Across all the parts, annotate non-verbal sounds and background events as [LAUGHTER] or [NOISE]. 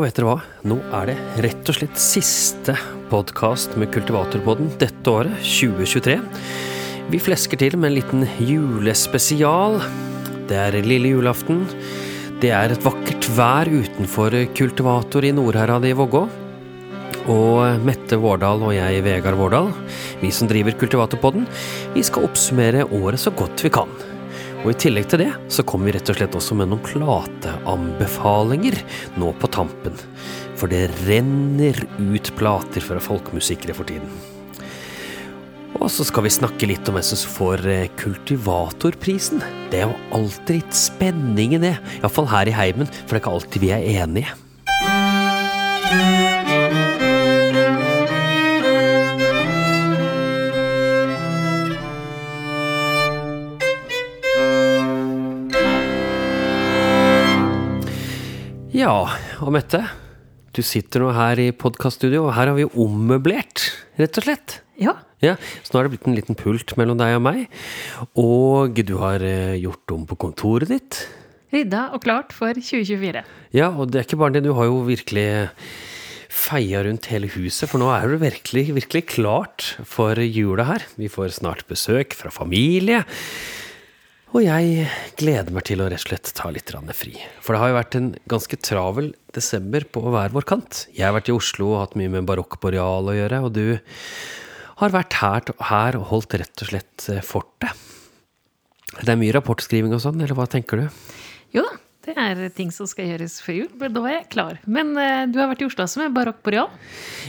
Og vet dere hva? Nå er det rett og slett siste podkast med Kultivatorpodden dette året, 2023. Vi flesker til med en liten julespesial. Det er lille julaften. Det er et vakkert vær utenfor Kultivator i Nordherad i Vågå. Og Mette Vårdal og jeg, Vegard Vårdal, vi som driver Kultivatorpodden, vi skal oppsummere året så godt vi kan. Og i tillegg til det, så kommer vi rett og slett også med noen plateanbefalinger nå på tampen. For det renner ut plater fra folkemusikere for tiden. Og så skal vi snakke litt om hvem som får eh, kultivatorprisen. Det er jo alltid litt spenning i det. Iallfall her i heimen, for det er ikke alltid vi er enige. Ja, og Mette, du sitter nå her i podkaststudio, og her har vi ommøblert, rett og slett. Ja. Ja, Så nå har det blitt en liten pult mellom deg og meg. Og du har eh, gjort om på kontoret ditt. Rydda og klart for 2024. Ja, og det er ikke bare det, du har jo virkelig feia rundt hele huset, for nå er det virkelig, virkelig klart for jula her. Vi får snart besøk fra familie. Og jeg gleder meg til å rett og slett ta litt fri. For det har jo vært en ganske travel desember på hver vår kant. Jeg har vært i Oslo og hatt mye med Barokk Boreal å gjøre, og du har vært her, her og holdt rett og slett eh, fortet. Det er mye rapportskriving og sånn, eller hva tenker du? Jo da, det er ting som skal gjøres før jul. Men da er jeg klar. Men eh, du har vært i Oslo også med Barokk Boreal.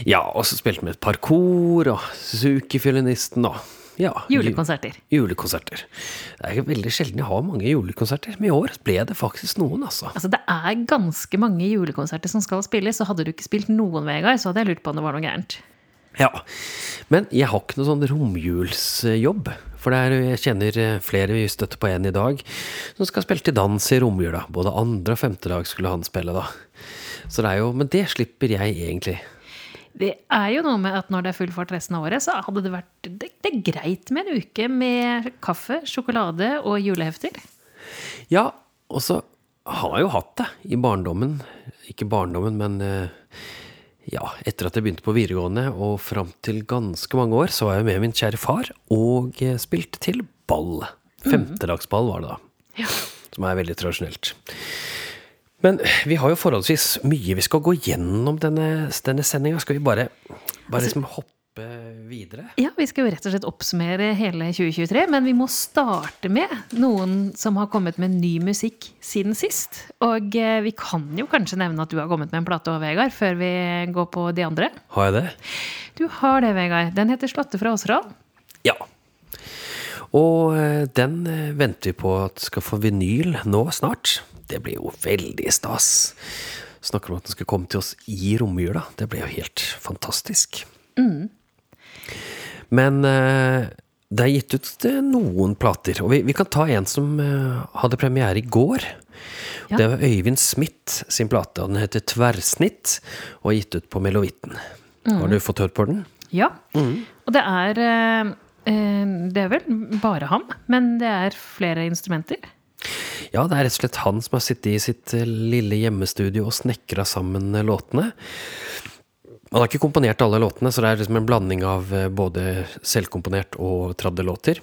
Ja, og så spilte vi et par kor, og Suzuki-fiolinisten, og ja, Julekonserter. Julekonserter. Det er veldig sjelden jeg har mange julekonserter, men i år ble det faktisk noen, altså. Altså, det er ganske mange julekonserter som skal spilles, så hadde du ikke spilt noen, Vegard, så hadde jeg lurt på om det var noe gærent. Ja, men jeg har ikke noe sånn romjulsjobb. For det er, jeg kjenner flere vi støtter på en i dag, som skal spille til dans i romjula. Både andre og femte dag skulle han spille, da. Så det er jo, Men det slipper jeg egentlig. Det er jo noe med at når det er full fart resten av året, så hadde det vært det, det er greit med en uke med kaffe, sjokolade og julehefter. Ja, og så har jeg jo hatt det i barndommen. Ikke barndommen, men eh, ja, etter at jeg begynte på videregående og fram til ganske mange år, så var jeg med min kjære far og eh, spilte til ball. Femtedagsball var det da. Ja. Som er veldig tradisjonelt. Men vi har jo forholdsvis mye vi skal gå gjennom denne, denne sendinga. Skal vi bare, bare liksom hoppe videre? Ja, vi skal jo rett og slett oppsummere hele 2023, men vi må starte med noen som har kommet med ny musikk siden sist. Og eh, vi kan jo kanskje nevne at du har kommet med en plate òg, Vegard, før vi går på de andre. Har jeg det? Du har det, Vegard. Den heter 'Slåtte fra Åseral'. Ja. Og eh, den eh, venter vi på at skal få vinyl nå snart. Det blir jo veldig stas. Snakker om at den skal komme til oss i romjula. Det blir jo helt fantastisk. Men eh, det er gitt ut eh, noen plater. Og vi, vi kan ta en som eh, hadde premiere i går. Ja. Det var Øyvind Smith sin plate. og Den heter Tverrsnitt og er gitt ut på Melovitten. Har du fått hørt på den? Ja. Og det er Det er vel bare ham, men det er flere instrumenter. Ja, det er rett og slett han som har sittet i sitt eh, lille hjemmestudio og snekra sammen eh, låtene. Han har ikke komponert alle låtene, så det er liksom en blanding av eh, både selvkomponert og traddelåter.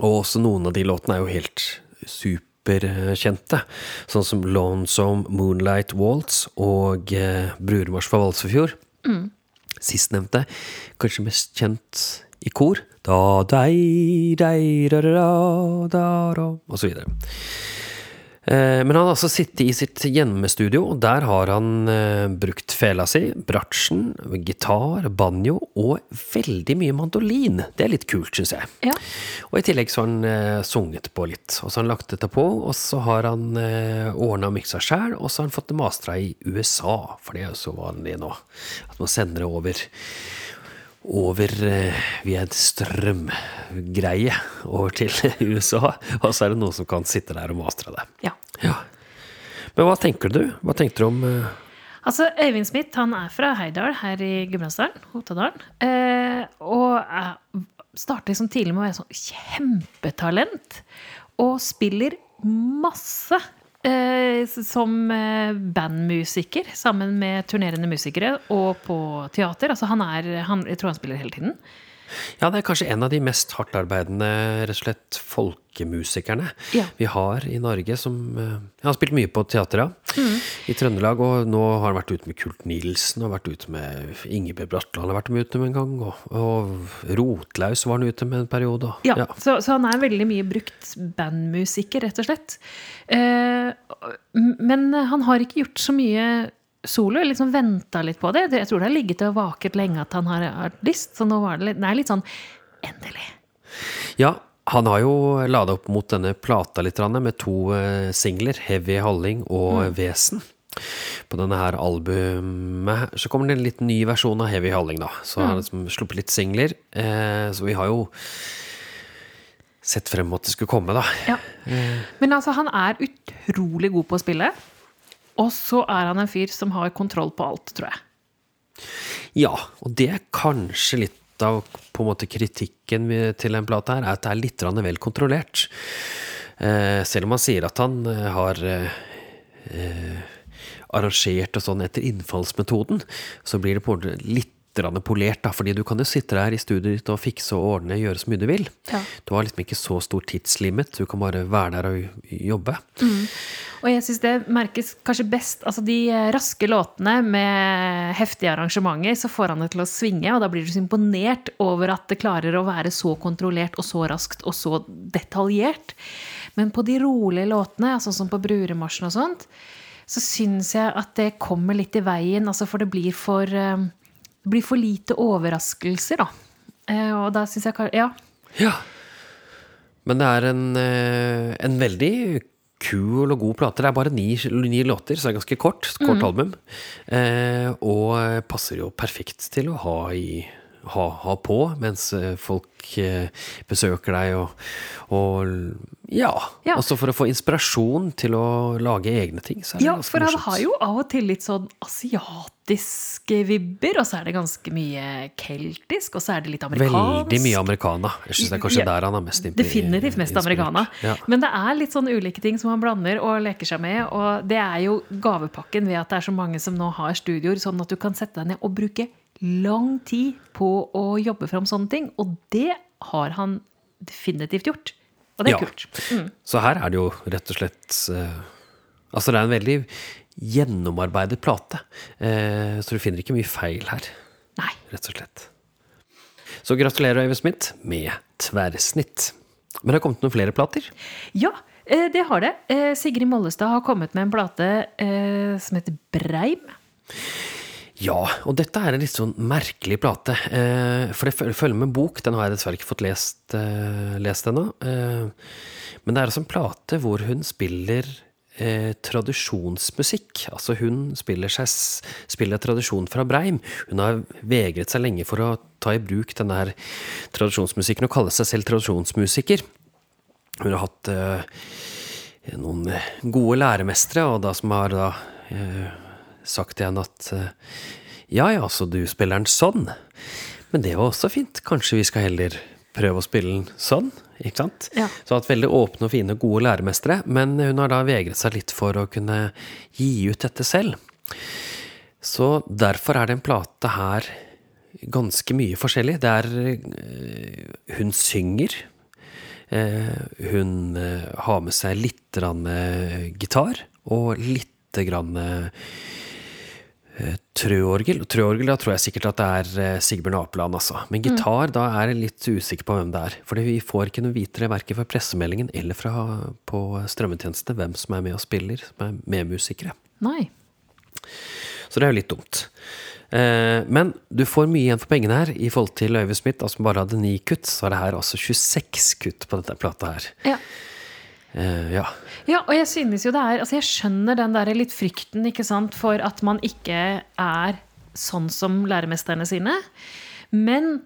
Og også noen av de låtene er jo helt superkjente. Sånn som Lonesome Moonlight Waltz og Bruremarsj fra Valsefjord. Sistnevnte kanskje mest kjent i kor. Da, dei, dei, da, da, da, da, og så videre. Eh, Men han har altså sittet i sitt hjemmestudio, og der har han eh, brukt fela si, bratsjen, gitar, banjo og veldig mye mandolin. Det er litt kult, syns jeg. Ja. Og i tillegg så har han eh, sunget på litt. Og så har han lagt dette på, og så har han ordna og miksa sjæl, og så har han fått det mastra i USA, for det er jo så vanlig nå. At man sender det over over eh, via en strømgreie over til [LAUGHS] USA, og så er det noen som kan sitte der og mastre det. ja. Ja. Men hva tenker du? Hva tenkte du om eh, Altså, Øyvind Smith han er fra Heidal her i Gudbrandsdalen, Hotadalen. Eh, og er, starter liksom tidlig med å være sånn kjempetalent. Og spiller masse som eh, bandmusiker sammen med turnerende musikere og på teater. Altså han er, han, jeg tror han spiller hele tiden. Ja, det er kanskje en av de mest hardtarbeidende rett og slett folkemusikerne Ja. vi har i Norge. Som eh, Han har spilt mye på teater, mm. I Trøndelag. Og nå har han vært ute med Kult Nilsen, og vært ute med Ingebjørg Bratland har vært med ute med en gang. Og, og Rotlaus var han ute med en periode. og- Ja, Så, så han er veldig mye brukt bandmusiker, rett og slett. Eh, men han har ikke gjort så mye solo. Jeg liksom venta litt på det. Jeg tror det har ligget og vaket lenge at han har artist, så nå var det litt, det er litt sånn endelig. Ja, han har jo lada opp mot denne plata litt med to eh, singler, 'Heavy Halling' og 'Vesen'. På denne her albumet så kommer det en litt ny versjon av 'Heavy Halling', da. Så mm. han liksom sluppet litt singler. Eh, så vi har jo sett frem at det skulle komme, da. Ja. Men altså, han er utrolig god på å spille. Og så er han en fyr som har kontroll på alt, tror jeg. Ja, og det er kanskje litt av på en måte kritikken til en plate her, er at det er litt vel kontrollert. Eh, selv om han sier at han eh, har eh, arrangert og sånn etter innfallsmetoden, så blir det på litt polert, da, fordi du kan jo sitte der i studiet ditt og fikse og ordne, gjøre så mye du vil. Ja. Du har liksom ikke så stor tidslimit, du kan bare være der og jobbe. Og jeg syns det merkes kanskje best Altså de eh, raske låtene med heftige arrangementer, så får han det til å svinge, og da blir du så imponert over at det klarer å være så kontrollert og så raskt og så detaljert. Men på de rolige låtene, sånn som på Bruremarsjen og sånt, så syns jeg at det kommer litt i veien, altså for det blir for eh, Det blir for lite overraskelser, da. Eh, Og da syns jeg Ja. Ja. Men det er en, eh, en veldig kul og god plate. Det er bare ni, ni låter, så det er ganske kort. Kort album. Eh, og passer jo perfekt til å ha, i, ha, ha på mens eh, folk eh, besøker deg og, og ja. Ja. Altså for å få inspirasjon til å lage egne ting. Så det Ja, for han har jo av og til litt sånn asiatiske vibber, og så er det ganske mye keltisk, og så er det litt amerikansk. Veldig mye americana. Jeg syns det er kanskje Ja, der han er mest inspirert. Definitivt mest americana. Ja. Men det er litt sånn ulike ting som han blander og leker seg med, og det er jo gavepakken ved at det er så mange som nå har studioer, sånn at du kan sette deg ned og bruke lang tid på å jobbe fram sånne ting, og det har han definitivt gjort. Og det er Ja. kult. Mm. Så her er det jo rett og slett eh, Altså, det er en veldig gjennomarbeidet plate. Eh, så du finner ikke mye feil her, Nei. rett og slett. Så gratulerer, Øyvind Smith, med tverrsnitt. Men det har kommet noen flere plater. Ja, eh, det har det. Sigrid Mollestad har kommet med en plate som heter Breim. Ja, og dette er en litt sånn merkelig plate. Eh, for det følger med bok. Den har jeg dessverre ikke fått lest, eh, lest ennå. Eh, men det er altså en plate hvor hun spiller eh, tradisjonsmusikk. Altså hun spiller, seg, spiller tradisjon fra Breim. Hun har vegret seg lenge for å ta i bruk denne her tradisjonsmusikken og kalle seg selv tradisjonsmusiker. Hun har hatt eh, noen gode læremestere, og da som har da eh, sagt til henne at eh, ja ja, så du spiller den sånn. Men det var også fint. Kanskje vi skal heller prøve å spille den sånn? Ikke sant? Ja. Så hatt veldig åpne og fine, gode læremestere. Men hun har da vegret seg litt for å kunne gi ut dette selv. Så derfor er det en plate her ganske mye forskjellig. Det er eh, Hun synger. Eh, hun har med seg litt gitar og litt grann eh, trøorgel. Og Trøorgel, da tror jeg sikkert at det er eh, Sigbjørn Apeland, altså. Men gitar, da er jeg litt usikker på hvem det er. For vi får ikke noe vitere verken fra pressemeldingen eller fra på strømmetjenestene hvem som er med og spiller, som er medmusikere. Nei. Så det er jo litt dumt. Eh, Men du får mye igjen for pengene her. I forhold til Øyvind Smith, som som bare hadde ni kutt, så er det her altså 26 kutt på dette plata her. Ja. Eh, Ja. Ja, og jeg synes jo det er Altså, jeg skjønner den der litt frykten, ikke sant, for at man ikke er sånn som læremesterne sine. Men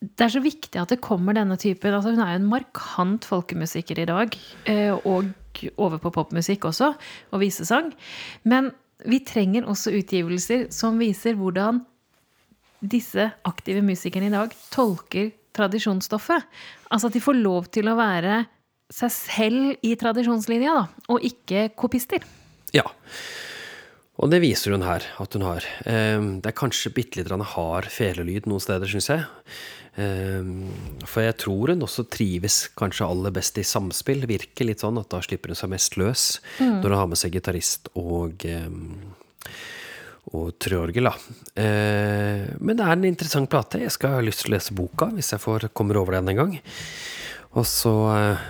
det er så viktig at det kommer denne typen altså Hun er jo en markant folkemusiker i dag. eh, Og over på popmusikk også, og visesang. Men vi trenger også utgivelser som viser hvordan disse aktive musikerne i dag tolker tradisjonsstoffet. Altså at de får lov til å være seg selv i tradisjonslinja, da, og ikke kopister. Ja. Og det viser hun her at hun har. Ehm, det er kanskje bitte litt hard felelyd noen steder, syns jeg. Ehm, for jeg tror hun også trives kanskje aller best i samspill. Virker litt sånn at da slipper hun seg mest løs når hun har med seg gitarist og ehm, og trøorgel, da. Men det er en interessant plate. Jeg skal ha lyst til å lese boka hvis jeg får, kommer over den en gang. Og så eh,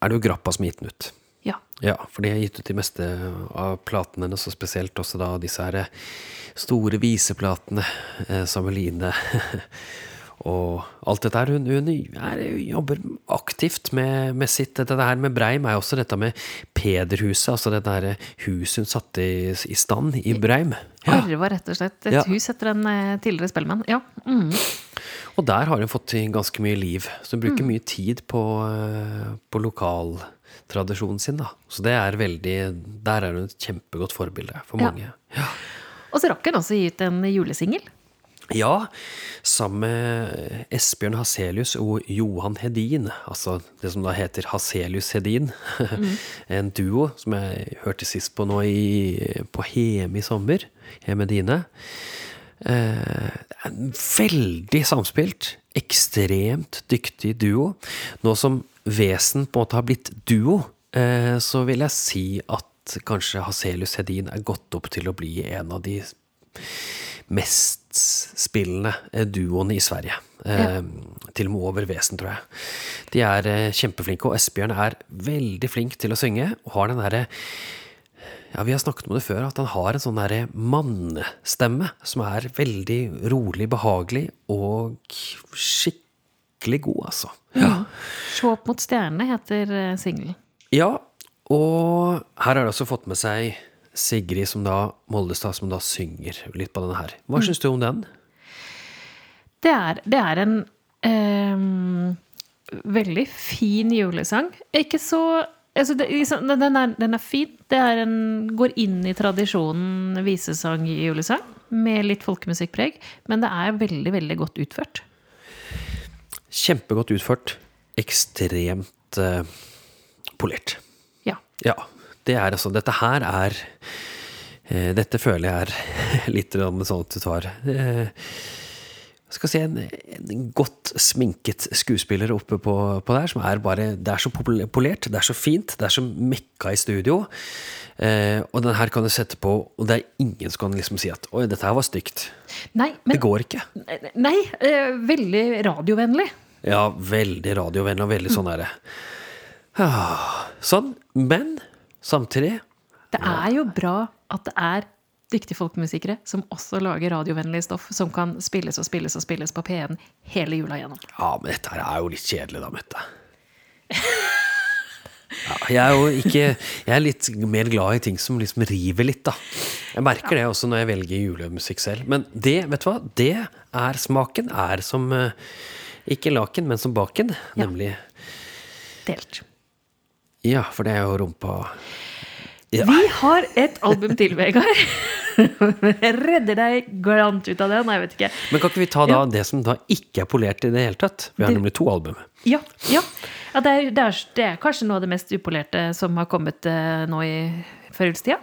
er det jo Grappa som har gitt den ut. Ja. Ja, for de har gitt ut de meste av platene hennes, og spesielt også da disse her store viseplatene, eh, Sameline [LAUGHS] og alt dette her. Hun, hun er, jobber aktivt med, med, sitt Dette her med Breim er også dette med Pederhuset, altså det der huset hun satte i, i stand i Breim. Ja. Arva rett og slett et ja. hus etter en eh, tidligere spellemann. Ja. Mm. Og der har hun fått til ganske mye liv. Så hun bruker mm. mye tid på, eh, på lokaltradisjonen sin. da. Så det er veldig Der er hun et kjempegodt forbilde for mange. Ja. Og så rakk hun også gi ut en julesingel. Ja, sammen med Esbjørn Haselius og Johan Hedin. Altså det som da heter Haselius Hedin. Mm. [LAUGHS] en duo som jeg hørte sist på nå i, på Heme i sommer. Heme Dine. Eh, veldig samspilt. Ekstremt dyktig duo. Nå som Vesen på en måte har blitt duo, eh, så vil jeg si at kanskje Haselius Hedin er gått opp til å bli en av de mestspillende spillende duoene i Sverige. Ja. Til og med over Vesen, tror jeg. De er kjempeflinke, og Esbjørn er veldig flink til å synge, og har den derre ja, vi har snakket om det før, at han har en sånn derre mannestemme som er veldig rolig, behagelig og skikkelig god, altså. Ja. Mm. Se opp mot stjernene heter eh, singelen. Ja, og her har de også fått med seg Sigrid som da, Moldestad, som da synger litt på denne her. Hva mm. syns du om den? Det er, det er en eh, veldig fin julesang. Ikke så altså det, liksom, den, er, den, er, fin. Det er en, går inn i tradisjonen visesang i julesang. Med litt folkemusikkpreg. Men det er veldig, veldig godt utført. Kjempegodt utført. Ekstremt uh, polert. Ja. ja. Det er altså Dette her er uh, Dette føler jeg er [LAUGHS] litt sånn at du tar uh, skal si, en, en, godt sminket skuespiller oppe på, på, der, som er bare Det er så polert, det er så fint, det er så mekka i studio. Eh, og den her kan du sette på, og det er ingen som kan liksom si at 'oi, dette her var stygt'. Nei, men, det går ikke. Nei, eh, veldig radiovennlig. Ja, veldig radiovennlig, og veldig sånn er ah, Sånn. Men samtidig Det er jo bra at det er dyktige folkemusikere som også lager radiovennlig stoff som kan spilles og spilles og spilles på P1 hele jula gjennom. Ja, men dette her er jo litt kjedelig, da, Mette. Ja, jeg er jo ikke Jeg er litt mer glad i ting som liksom river litt, da. Jeg merker det også når jeg velger julemusikk selv. Men det, vet du hva, det er smaken. Er som eh, Ikke laken, men som baken. Ja. Nemlig Delt. Ja, for det er jo rumpa ja. Vi har et album til, Vegard. [LAUGHS] Jeg redder deg galant ut av det. Nei, jeg vet ikke. Men kan ikke vi ta da ja. det som da ikke er polert i det hele tatt? Vi har det, nemlig to album. Ja. ja. det, er, det, er, det, er, kanskje noe av det mest upolerte som har kommet uh, nå i førjulstida?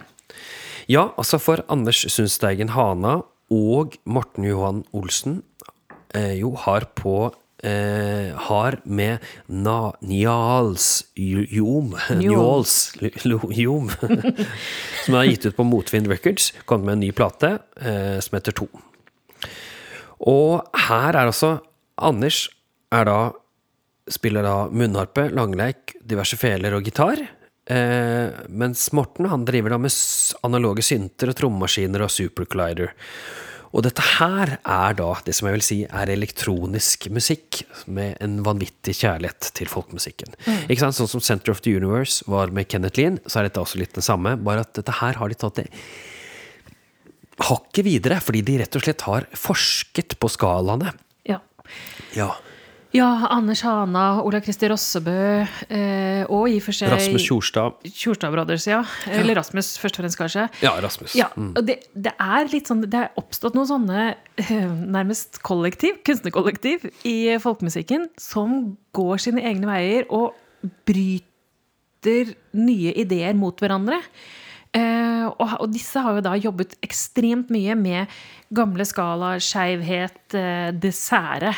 Ja, altså for Anders Sundsteigen Hana og Morten Johan Olsen eh, jo har på eh, har med na, Njals Jom Njåls Jom [LAUGHS] Som er gitt ut på Motvind Records. Kommet med en ny plate eh, som heter To. Og her er altså Anders er da spiller da munnharpe, langleik, diverse feler og gitar. Eh, mens Morten han driver da med analoge synter og trommemaskiner og supercollider. Og dette her er da det som jeg vil si er elektronisk musikk med en vanvittig kjærlighet til folkemusikken. Mm. Ikke sant? Sånn som Center of the Universe var med Kenneth Lean, så er dette også litt det samme, bare at dette her har de tatt det hakket videre, fordi de rett og slett har forsket på skalaene. Ja. ja. Ja, Anders Hana, Ola Kristi Rossebø eh, og i og for seg Rasmus Tjorstad. Tjorstad Brothers, ja. Eller Rasmus, først og fremst, kanskje. Ja, Rasmus. Ja, mm. og det, det, er litt sånn Det er oppstått noen sånne eh, nærmest kollektiv, kunstnerkollektiv, i folkemusikken som går sine egne veier og bryter nye ideer mot hverandre. Uh, og, og, disse har jo da jobbet ekstremt mye med gamle skala, skeivhet, uh, det sære.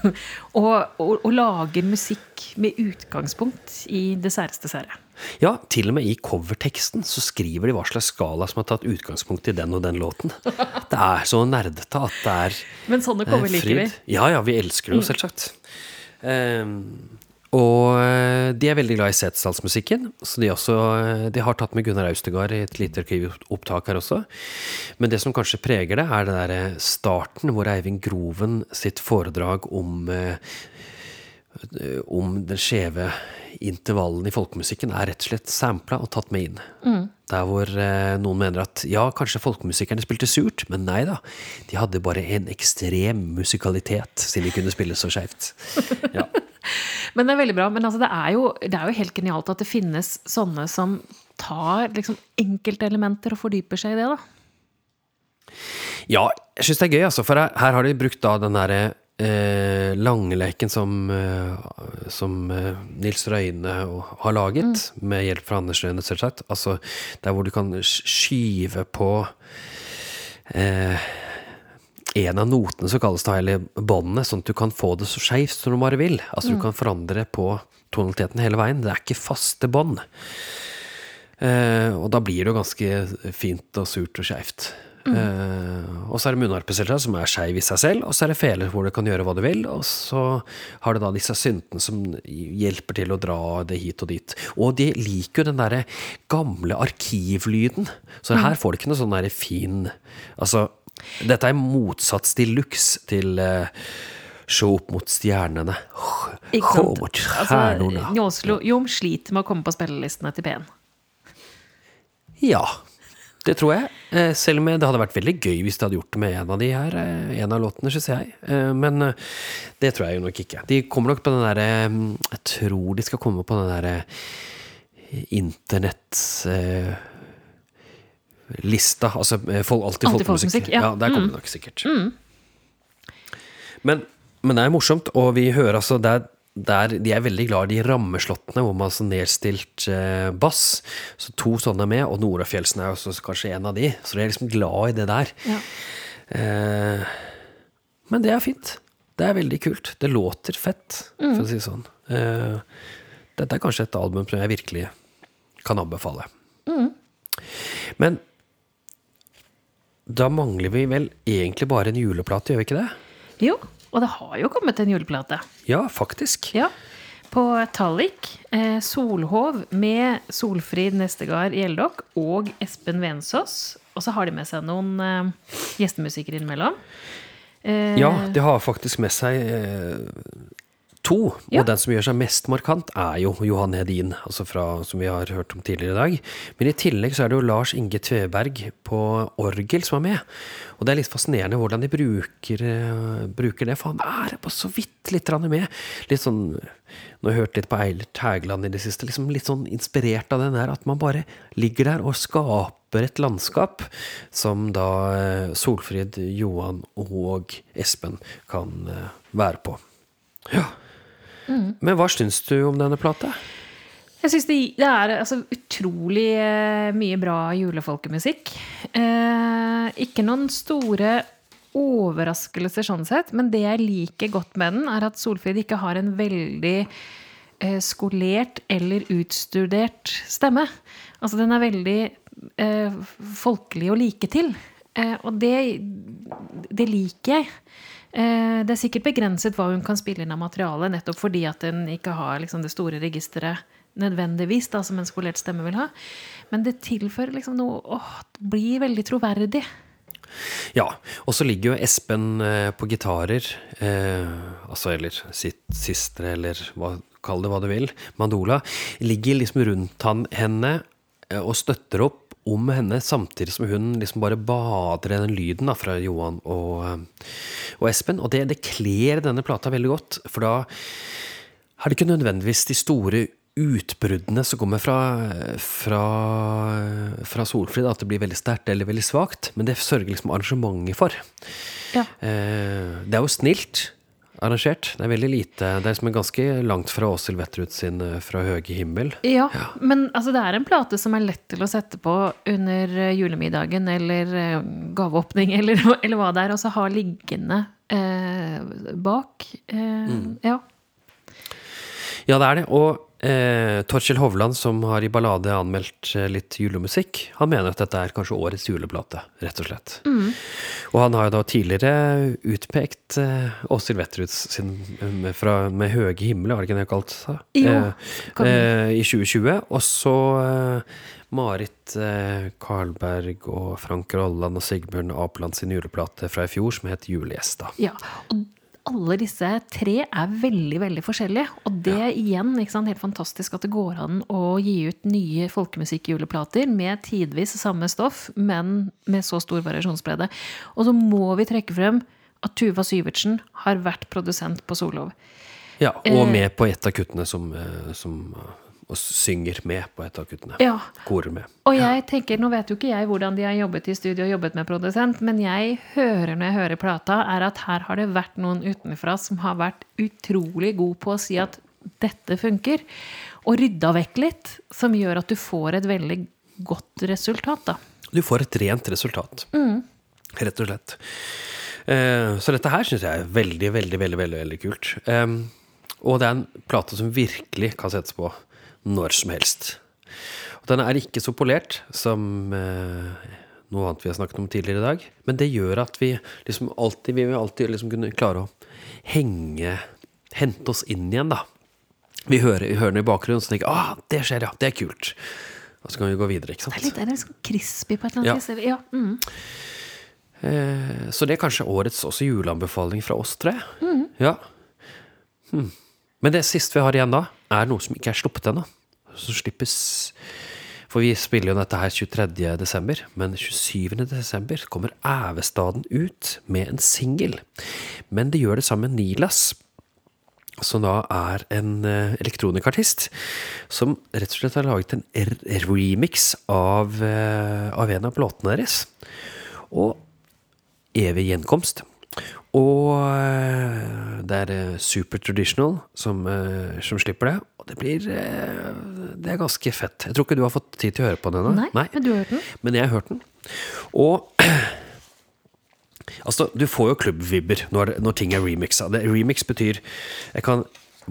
[LAUGHS] og, og, og, lager musikk med utgangspunkt i det særeste sære. Ja, til og med i coverteksten så skriver de hva slags skala som har tatt utgangspunkt i den og den låten. Det er så nerdete at det er Men sånne cover liker vi. Ja, ja, vi elsker det jo, mm. selvsagt. Um, og eh, de er veldig glad i setesdalsmusikken, så de, også, eh, de, har tatt med Gunnar Austegard i et lite arkivopptak her også. Men det som kanskje preger det, er den der eh, starten hvor Eivind Groven sitt foredrag om, om den skjeve intervallen i folkemusikken er rett og slett sampla og tatt med inn. Mm. Der hvor noen mener at ja, kanskje folkemusikerne spilte surt, men nei da. De hadde bare en ekstrem musikalitet, siden de kunne spille så skeivt. Ja. [LAUGHS] Men det er veldig bra. Men altså, det, er jo, det, er jo, helt genialt at det finnes sånne som tar liksom, enkeltelementer og fordyper seg i det, da. Ja, jeg syns det er gøy, altså. For her, her har de brukt da den derre eh, langleken som, eh, som eh, Nils Røyne har laget, mm. med hjelp fra Anders Røyne, selvsagt. Altså der hvor du kan skyve på eh, en av notene som kalles det, eller båndene, sånn at du kan få det så skeivt som du bare vil. Altså mm. du kan forandre på tonaliteten hele veien. Det er ikke faste bånd. Eh, og da blir det jo ganske fint og surt og skeivt. Mm. Eh, og så er det munnharpeselskap som er skeiv i seg selv, og så er det feler hvor du kan gjøre hva du vil, og så har du da disse syntene som hjelper til å dra det hit og dit. Og de liker jo den derre gamle arkivlyden, så mm. her får du ikke noe sånn derre fin Altså dette er motsats til luxe til uh, Se opp mot stjernene. Ikke sant? Stjernene. Altså, Jom sliter med å komme på spillelistene til P1. Ja, det tror jeg. Eh, selv om det hadde vært veldig gøy hvis de hadde gjort det med en av de her. Eh, en av låtene, syns jeg. Men det tror jeg jo nok ikke. De kommer nok på den derre Jeg tror de skal komme på den derre internett lista. Altså eh, folk, alltid folkemusikk. Ja. ja, der kommer mm. det nok sikkert. Mm. Men, men, det er morsomt, og vi hører altså der, der De er veldig glad i de rammeslåttene hvor man har sånn nedstilt eh, bass. Så to sånne er med, og Nora Fjeldsen er også kanskje en av de. Så de er liksom glad i det der. Ja. Eh, men det er fint. Det er veldig kult. Det låter fett, mm. for å si det sånn. Eh, dette er kanskje et album som jeg virkelig kan anbefale. Mm. Men da mangler vi vel egentlig bare en juleplate, gjør vi ikke det? Jo, og det har jo kommet en juleplate. Ja, faktisk. Ja, På Tallik. Eh, Solhov med Solfrid Nestegard Gjeldok og Espen Vensås. Og så har de med seg noen eh, gjestemusikere innimellom. Eh, ja, de har faktisk med seg eh, to. Ja. Og den som gjør seg mest markant, er jo Johan Hedin, altså fra, som vi har hørt om tidligere i dag. Men i tillegg så er det jo Lars Inge Tveberg på orgel som er med. Og det er litt fascinerende hvordan de bruker, uh, bruker det, for han er på så vidt litt med. Litt sånn Nå har jeg hørt litt på Eilert Hægeland i det siste. liksom Litt sånn inspirert av den der at man bare ligger der og skaper et landskap som da uh, Solfrid, Johan og Espen kan uh, være på. Ja. Mm. Men hva syns du om denne plata? Jeg syns det, det, er altså, utrolig eh, mye bra julefolkemusikk. Eh, ikke noen store overraskelser sånn sett, men det jeg liker godt med den, er at Solfrid ikke har en veldig eh, skolert eller utstudert stemme. Altså den er veldig eh, folkelig å like til. Eh, og det, det liker jeg. Eh, det er sikkert begrenset hva hun kan spille inn av materiale, nettopp fordi at hun ikke har liksom, det store registeret nødvendigvis, da, som en skolert stemme vil ha. Men det tilfører liksom noe åh, Det blir veldig troverdig. Ja, og så ligger jo Espen eh, på gitarer, eh, altså eller sitt sistre, eller hva, kall det hva du vil, mandola, ligger liksom rundt han, henne og støtter opp om henne, samtidig som hun liksom bare bader i den lyden da, fra Johan og, eh, og Espen. Og det, det kler denne plata veldig godt, for da er det ikke nødvendigvis de store utbruddene som kommer fra, fra, fra Solfrid, at det blir veldig sterkt eller veldig svakt, men det sørger liksom arrangementet for. Ja. Eh, det er jo snilt. Arrangert. Det er veldig lite Det er liksom ganske langt fra Åshild Wetterud sin eh, 'Fra høge himmel'. Ja, men altså, det er en plate som er lett til å sette på under eh, julemiddagen eller eh, gaveåpning [LAUGHS] eller, eller hva det er, og så ha liggende eh, bak. Eh, Ja. Ja, det er det. Og eh, Torkjell Hovland, som har i Ballade anmeldt eh, litt julemusikk, han mener at dette er kanskje årets juleplate, rett og slett. Og han har jo da tidligere utpekt eh, Åshild Wetteruds sin eh, fra, med høge himmel, var det ikke det jeg kalte det? Jo, Eh, eh, I 2020. Og så eh, Marit eh, Karlberg og Frank Rolland og Sigbjørn Apeland sin juleplate fra i fjor, som het Julegjesta. Ja, og alle disse tre er veldig, veldig forskjellige. Og det igjen, ikke sant, helt fantastisk at det går an å gi ut nye folkemusikkjuleplater med tidvis samme stoff, men med så stor variasjonsbredde. Og så må vi trekke frem at Tuva Syvertsen har vært produsent på Solov. Ja, og Eh. med på et av kuttene som, eh, som og synger med på et av kuttene. Ja, Korer med. Og jeg tenker, nå vet jo ikke jeg hvordan de har jobbet i studio og jobbet med produsent, men jeg hører når jeg hører plata, er at her har det vært noen utenfra som har vært utrolig god på å si at dette funker, og rydda vekk litt, som gjør at du får et veldig godt resultat, da. Du får et rent resultat. Mm. Rett og slett. Eh, så dette her syns jeg er veldig, veldig, veldig veldig, veldig kult. Og det er en plate som virkelig kan settes på når som helst. Og den er ikke så polert som eh, noe annet vi har snakket om tidligere i dag. Men det gjør at vi liksom alltid Vi vil alltid liksom kunne klare å henge Hente oss inn igjen, da. Vi hører, vi hører den i bakgrunnen, så tenker ah, det skjer, ja. Det er kult. Og så kan vi gå videre, ikke sant. Det er litt, det er litt sånn crispy på et eller annet vis. Ja, mm. Eh, Så det er kanskje årets også juleanbefaling fra oss tre. Ja. Hm. Men det siste vi har igjen da, er noe som ikke er sluppet ennå. Som slippes For vi spiller jo dette her 23. desember, men 27. desember kommer Ævestaden ut med en singel. Men det gjør det sammen med Nilas. Som da er en eh, elektronikartist som rett og slett har laget en remix av, eh, av en av låtene deres. Og evig gjenkomst. Og eh, det er eh, Super Traditional som, eh, som slipper det. Og det blir Det er ganske fett. Jeg tror ikke du har fått tid til å høre på den ennå. Nei, men du har hørt den? Men jeg har hørt den. Og [CLEARS THROAT] Altså, du får jo klubbvibber når, når ting er remixa. Det, remix betyr Jeg kan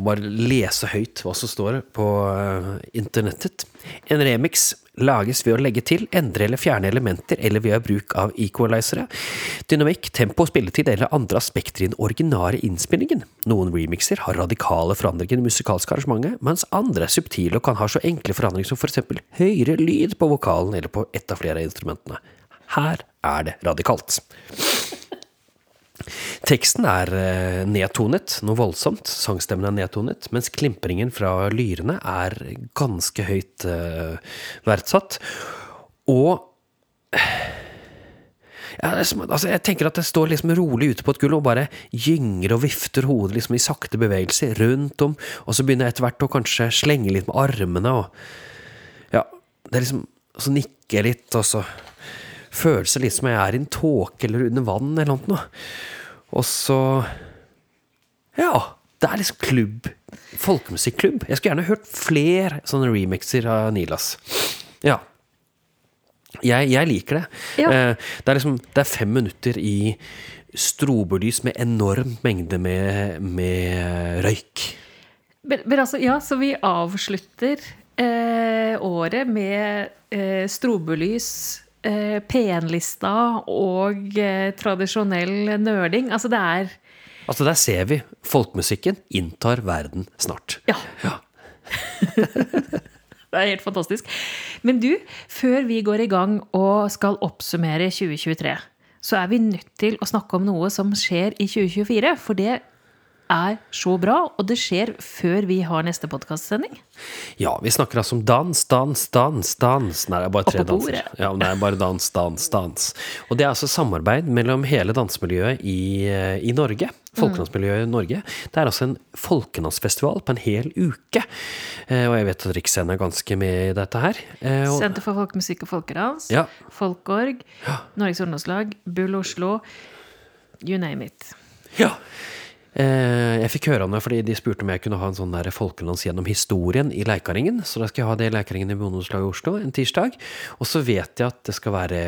bare lese høyt hva som står på eh, internettet. En remix lages ved å legge til, endre eller fjerne elementer, eller ved bruk av equalizere, dynamikk, tempo, spilletid eller andre aspekter i den originale innspillingen. Noen remixer har radikale forandringer i musikalske arrangementet, mens andre er subtile og kan ha så enkle forandringer som for eksempel høyere lyd på vokalen eller på ett av flere av instrumentene. Her er det radikalt. Teksten er eh, nedtonet, noe voldsomt. Sangstemmen er nedtonet, mens klimpringen fra lyrene er ganske høyt eh, verdsatt. Og ja, altså, jeg tenker at det står liksom rolig ute på et gulv og bare gynger og vifter hodet liksom i sakte bevegelser rundt om, og så begynner jeg etter hvert å kanskje slenge litt med armene og Ja, det er liksom så nikker jeg litt, og så føles det litt som jeg er i en tåke eller under vann eller noe. Og så Ja. Det er liksom klubb. Folkemusikklubb. Jeg skulle gjerne hørt flere sånne remixer av Nilas. Ja. Jeg, jeg liker det. Ja. Eh, Det er liksom Det er fem minutter i strobelys med enorm mengde med, med røyk. Men, men altså, ja, så vi avslutter eh, året med eh, strobelys, P1-lista og eh, tradisjonell nerding. Altså, det er Altså, der ser vi. Folkemusikken inntar verden snart. Ja. Ja. [LAUGHS] Det er helt fantastisk. Men du, før vi går i gang og skal oppsummere 2023, så er vi nødt til å snakke om noe som skjer i 2024. For det er så bra, og det skjer før vi har neste podkastsending. Ja, vi snakker altså om dans, dans, dans, dans. Nei, det er bare tre danser. Ja, nei, det er bare dans, dans, dans. Og det er altså samarbeid mellom hele dansemiljøet i, eh, i Norge. Folkedansmiljøet i Norge. Det er altså en folkedansfestival på en hel uke. Eh, Og jeg vet at Riksscenen er ganske med i dette her. Eh, og- Senter for folkemusikk og folkedans, Ja. Folkorg, Norges ungdomslag, Bull Oslo, you name it. Ja. Eh, jeg fikk høre om det fordi de spurte om jeg kunne ha en sånn der folkedans gjennom historien i Leikaringen. Så da skal jeg ha det i Leikaringen i Bondeslaget i Oslo en tirsdag. Og så vet jeg at det skal være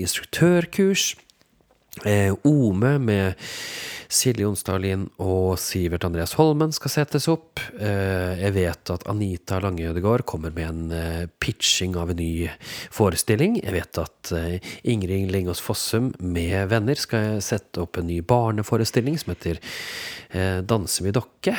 instruktørkurs. Eh, OME med Silje Onsdalin og Sivert Andreas Holmen skal settes opp. Eh, jeg vet at Anita Lange Ødegaard kommer med en eh, pitching av en ny forestilling. Jeg vet at Ingrid Lingås Fossum med venner skal sette opp en ny barneforestilling som heter eh, Danse med dokke.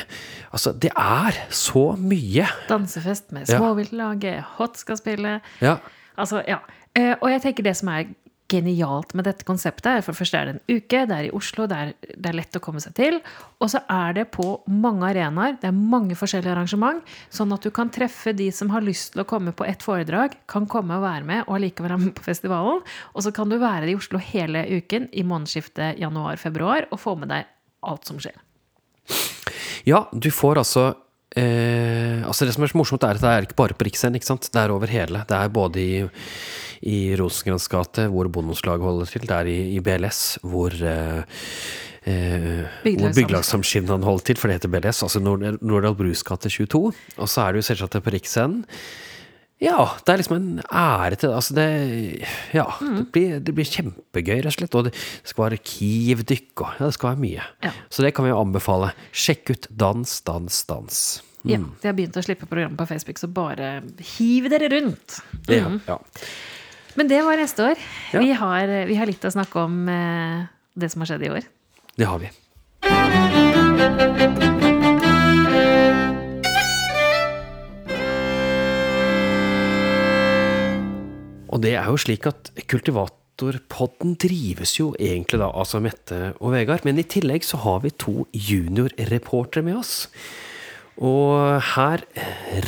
Altså, det er så mye! Dansefest med. Småviltlaget, Hot skal spille. Ja. Altså, ja. Eh, Og jeg tenker det som er genialt med dette konseptet, for først er det en uke, det er i Oslo, det er, det er lett å komme seg til. Og så er det på mange arenaer, det er mange forskjellige arrangement, sånn at du kan treffe de som har lyst til å komme på ett foredrag, kan komme og være med, og allikevel være med på festivalen. Og så kan du være i Oslo hele uken i månedsskiftet januar-februar og få med deg alt som skjer. Ja, du får altså eh, altså Det som er så morsomt, er at det er ikke bare på sant? Det er over hele. Det er både i, i Rosengrens gate, hvor Bondeslaget holder til. Det er i, i BLS, hvor eh, eh, hvor Byggelagsamskipnaden holder til, for det heter BLS. Altså Nord Nordahl Brus gate 22. Og så er det jo selvsagt på Riksscenen. Ja, det er liksom en ære til Altså, det Ja, det, blir, det blir kjempegøy, rett og slett. Og det skal være arkivdykk og Ja, det skal være mye. Ja. Så det kan vi jo anbefale. Sjekk ut Dans, dans, dans. Ja, de har begynt å slippe program på Facebook, så bare hiv dere rundt. Ja, ja. Men det var neste år. Ja. Vi, har, vi har litt å snakke om eh, det som har skjedd i år. Det har vi. Og det er jo slik at Kultivatorpodden drives jo egentlig da altså Mette og Vegard, men i tillegg så har vi to juniorreportere med oss. Og her,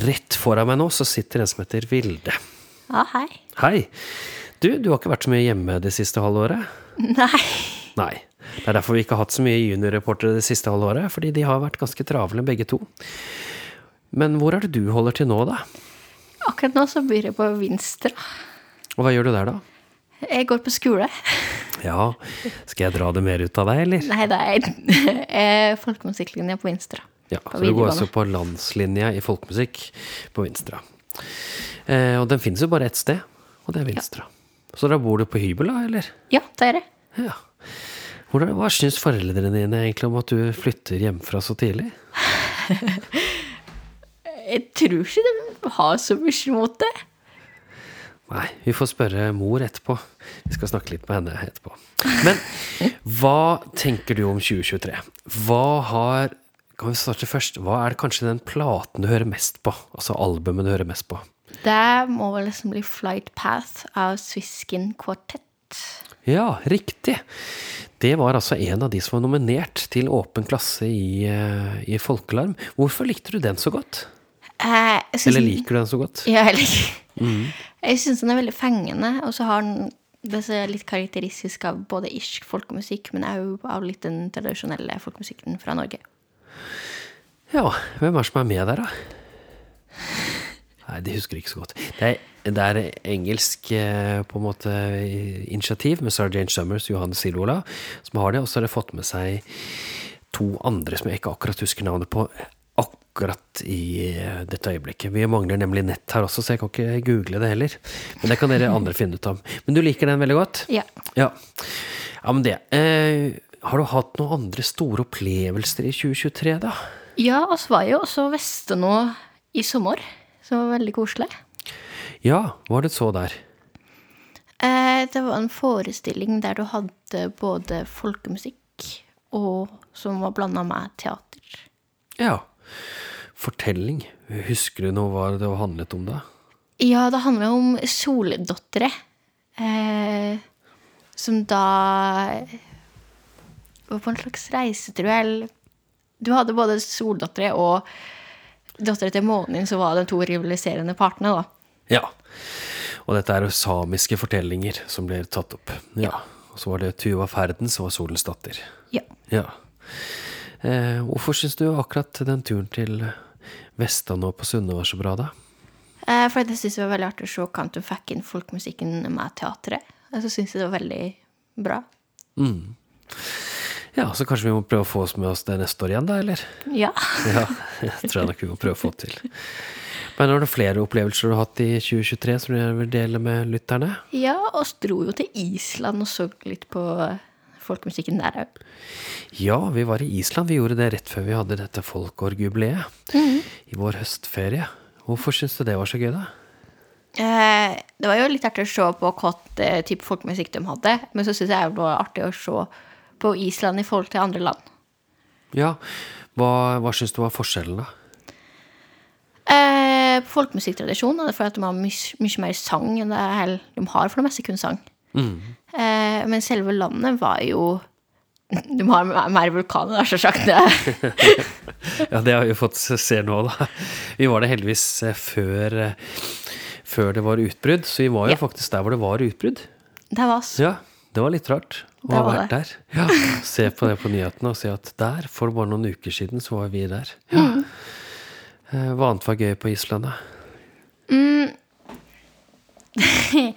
rett foran meg nå, så sitter en som heter Vilde. Ja, hei. Hei! Du, du har ikke vært så mye hjemme det siste halvåret? Nei. Nei. Det er derfor vi ikke har hatt så mye juniorreportere det siste halvåret, fordi de har vært ganske travle begge to. Men hvor er det du holder til nå, da? Akkurat nå så blir jeg på Vinstra. Og hva gjør du der, da? Jeg går på skole. Ja, skal jeg dra det mer ut av deg, eller? Nei, det er [LAUGHS] eh, folkemusikklinja på Vinstra. Ja, På så du går altså på landslinja i folkemusikk på Vinstra. Eh, og den finnes jo bare ett sted, og det er Vinstra. Så da bor du på hybel, da, eller? Ja, det er det. Ja. Hvordan, hva syns foreldrene dine egentlig om at du flytter hjemmefra så tidlig? [LAUGHS] Jeg tror ikke de har så mye imot det. Nei, vi får spørre mor etterpå. Vi skal snakke litt med henne etterpå. Men hva tenker du om 2023? Hva har Kan vi starte først? Hva er det kanskje den platen du hører mest på? Altså albumet du hører mest på? Det må vel liksom bli Flight Path av Swiskin Quartet. Ja, riktig. Det var altså en av de som var nominert til Åpen klasse i, eh, i Folkelarm. Hvorfor likte du den så godt? Eh, synes Eller liker du den så godt? Ja, jeg liker Jeg syns den er veldig fengende, og så har den det som er litt karakteristisk av både irsk folkemusikk, men òg av litt den tradisjonelle folkemusikken fra Norge. Ja, hvem er det som er med der, da? Nei, det husker ikke så godt. Det er, det er engelsk eh, på en måte initiativ med Sarah Jane Summers og Johanne Silvola som har det, og så har de fått med seg to andre som jeg ikke akkurat husker navnet på akkurat i eh, dette øyeblikket. Vi mangler nemlig nett her også, så jeg kan ikke google det heller. Men det kan dere andre finne ut av. Men du liker den veldig godt? Ja. Ja, ja men det. Eh, har du hatt noen andre store opplevelser i 2023, da? Ja, oss var jo også Veste nå i sommer, som var veldig koselig. Ja, hva var det så der? Eh, det var en forestilling der du hadde både folkemusikk og som var blanda med teater. Ja. Fortelling. Husker du noe hva det handlet om da? Ja, det handler om soldottere. Eh, som da var på en slags reise, tror jeg. Du hadde både soldattera og dattera til månen, din, som var de to rivaliserende partene, da. Ja. Og dette er jo samiske fortellinger som blir tatt opp. Ja. Og så var det Tuva Ferden som var Solens datter. Ja. Ja. Eh, hvorfor syns du akkurat den turen til Vesta nå på Sunne var så bra, da? Eh, for jeg syns det var veldig artig å se fikk inn folkemusikken med teatret. Og så syns jeg det var veldig bra. Ja, så kanskje vi må prøve å få oss med oss det neste år igjen, da, eller? Ja. [LAUGHS] Ja, det tror jeg nok vi må prøve å få til. Men har du flere opplevelser du har hatt i 2023 som du vil dele med lytterne? Ja, oss dro jo til Island og så litt på folkemusikken der òg. Ja, vi var i Island. Vi gjorde det rett før vi hadde dette Folkårjubileet i vår høstferie. Hvorfor syns du det var så gøy, da? Eh, det var jo litt artig å se på hva type folkemusikk de hadde, men så syns jeg det var artig å se på Island i forhold til andre land. Ja, hva, hva syns du var forskjellen, da? Eh, folkemusikktradisjon er det fordi at de har mye, mer sang enn det hele. de har for det meste kun sang. Eh, men selve landet var jo [LAUGHS] De har mer vulkaner, da, sjølsagt. [LAUGHS] Ja, det har vi fått se nå, da. Vi var det heldigvis eh, før, eh, før det var utbrudd, så vi var jo Ja. faktisk der hvor det var utbrudd. Det var oss. Ja, det var litt rart å har vært der. Ja, Se på det på nyhetene og se at der, for bare noen uker siden, så var vi der. Ja. Mm. Eh, Hva annet var gøy på Island, da? Mm. [LAUGHS]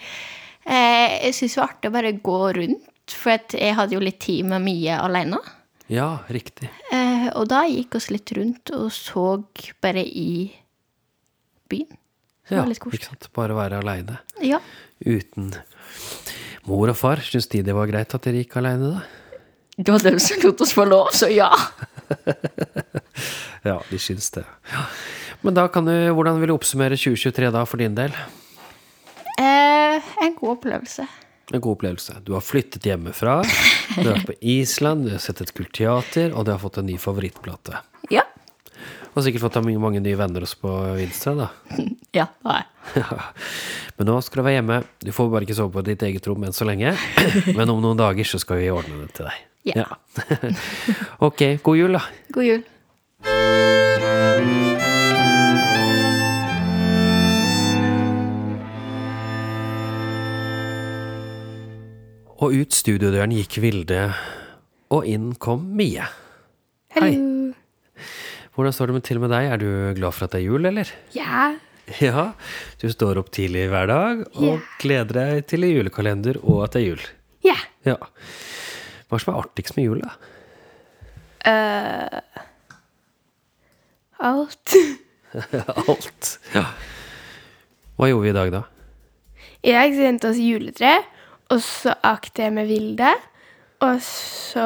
jeg syns det var artig å bare gå rundt, for jeg hadde jo litt tid med mye alene. Ja, riktig. Eh, og da gikk oss litt rundt og så bare i byen. Det Ja, var litt koselig. ikke sant? Bare være aleine. Ja. Uten mor og far. Syns de det var greit at dere gikk aleine, da? Det var dem som lot oss få lov, så ja. [LAUGHS] Ja, de syns det. Ja. Men da kan du, hvordan vil du oppsummere 2023 da, for din del? Eh, en god opplevelse. En god opplevelse. Du har flyttet hjemmefra, du har vært på Island, du har sett et kult teater, og du har fått en ny favorittplate. Ja. Og sikkert fått deg mange nye venner også på Vinstra, da. [LAUGHS] Ja, det er. Ja. [LAUGHS] Men nå skal du være hjemme. Du får bare ikke sove på ditt eget rom enn så lenge. [LAUGHS] Men om noen dager så skal vi ordne det til deg. Ja. Ok, god jul, da. God jul. Og ut studiodøren gikk Vilde, og inn kom Mie. Hei. Hvordan står det med til med deg? Er du glad for at det er jul, eller? Ja. Ja, du står opp tidlig hver dag og Ja. gleder deg til julekalender og at det er jul. Ja. Ja. Hva som er artigst med jul, da? Uh, alt. [LAUGHS] Alt. Ja. Hva gjorde vi i dag, da? Jeg sendte oss juletre, og så akte jeg med Vilde. Og så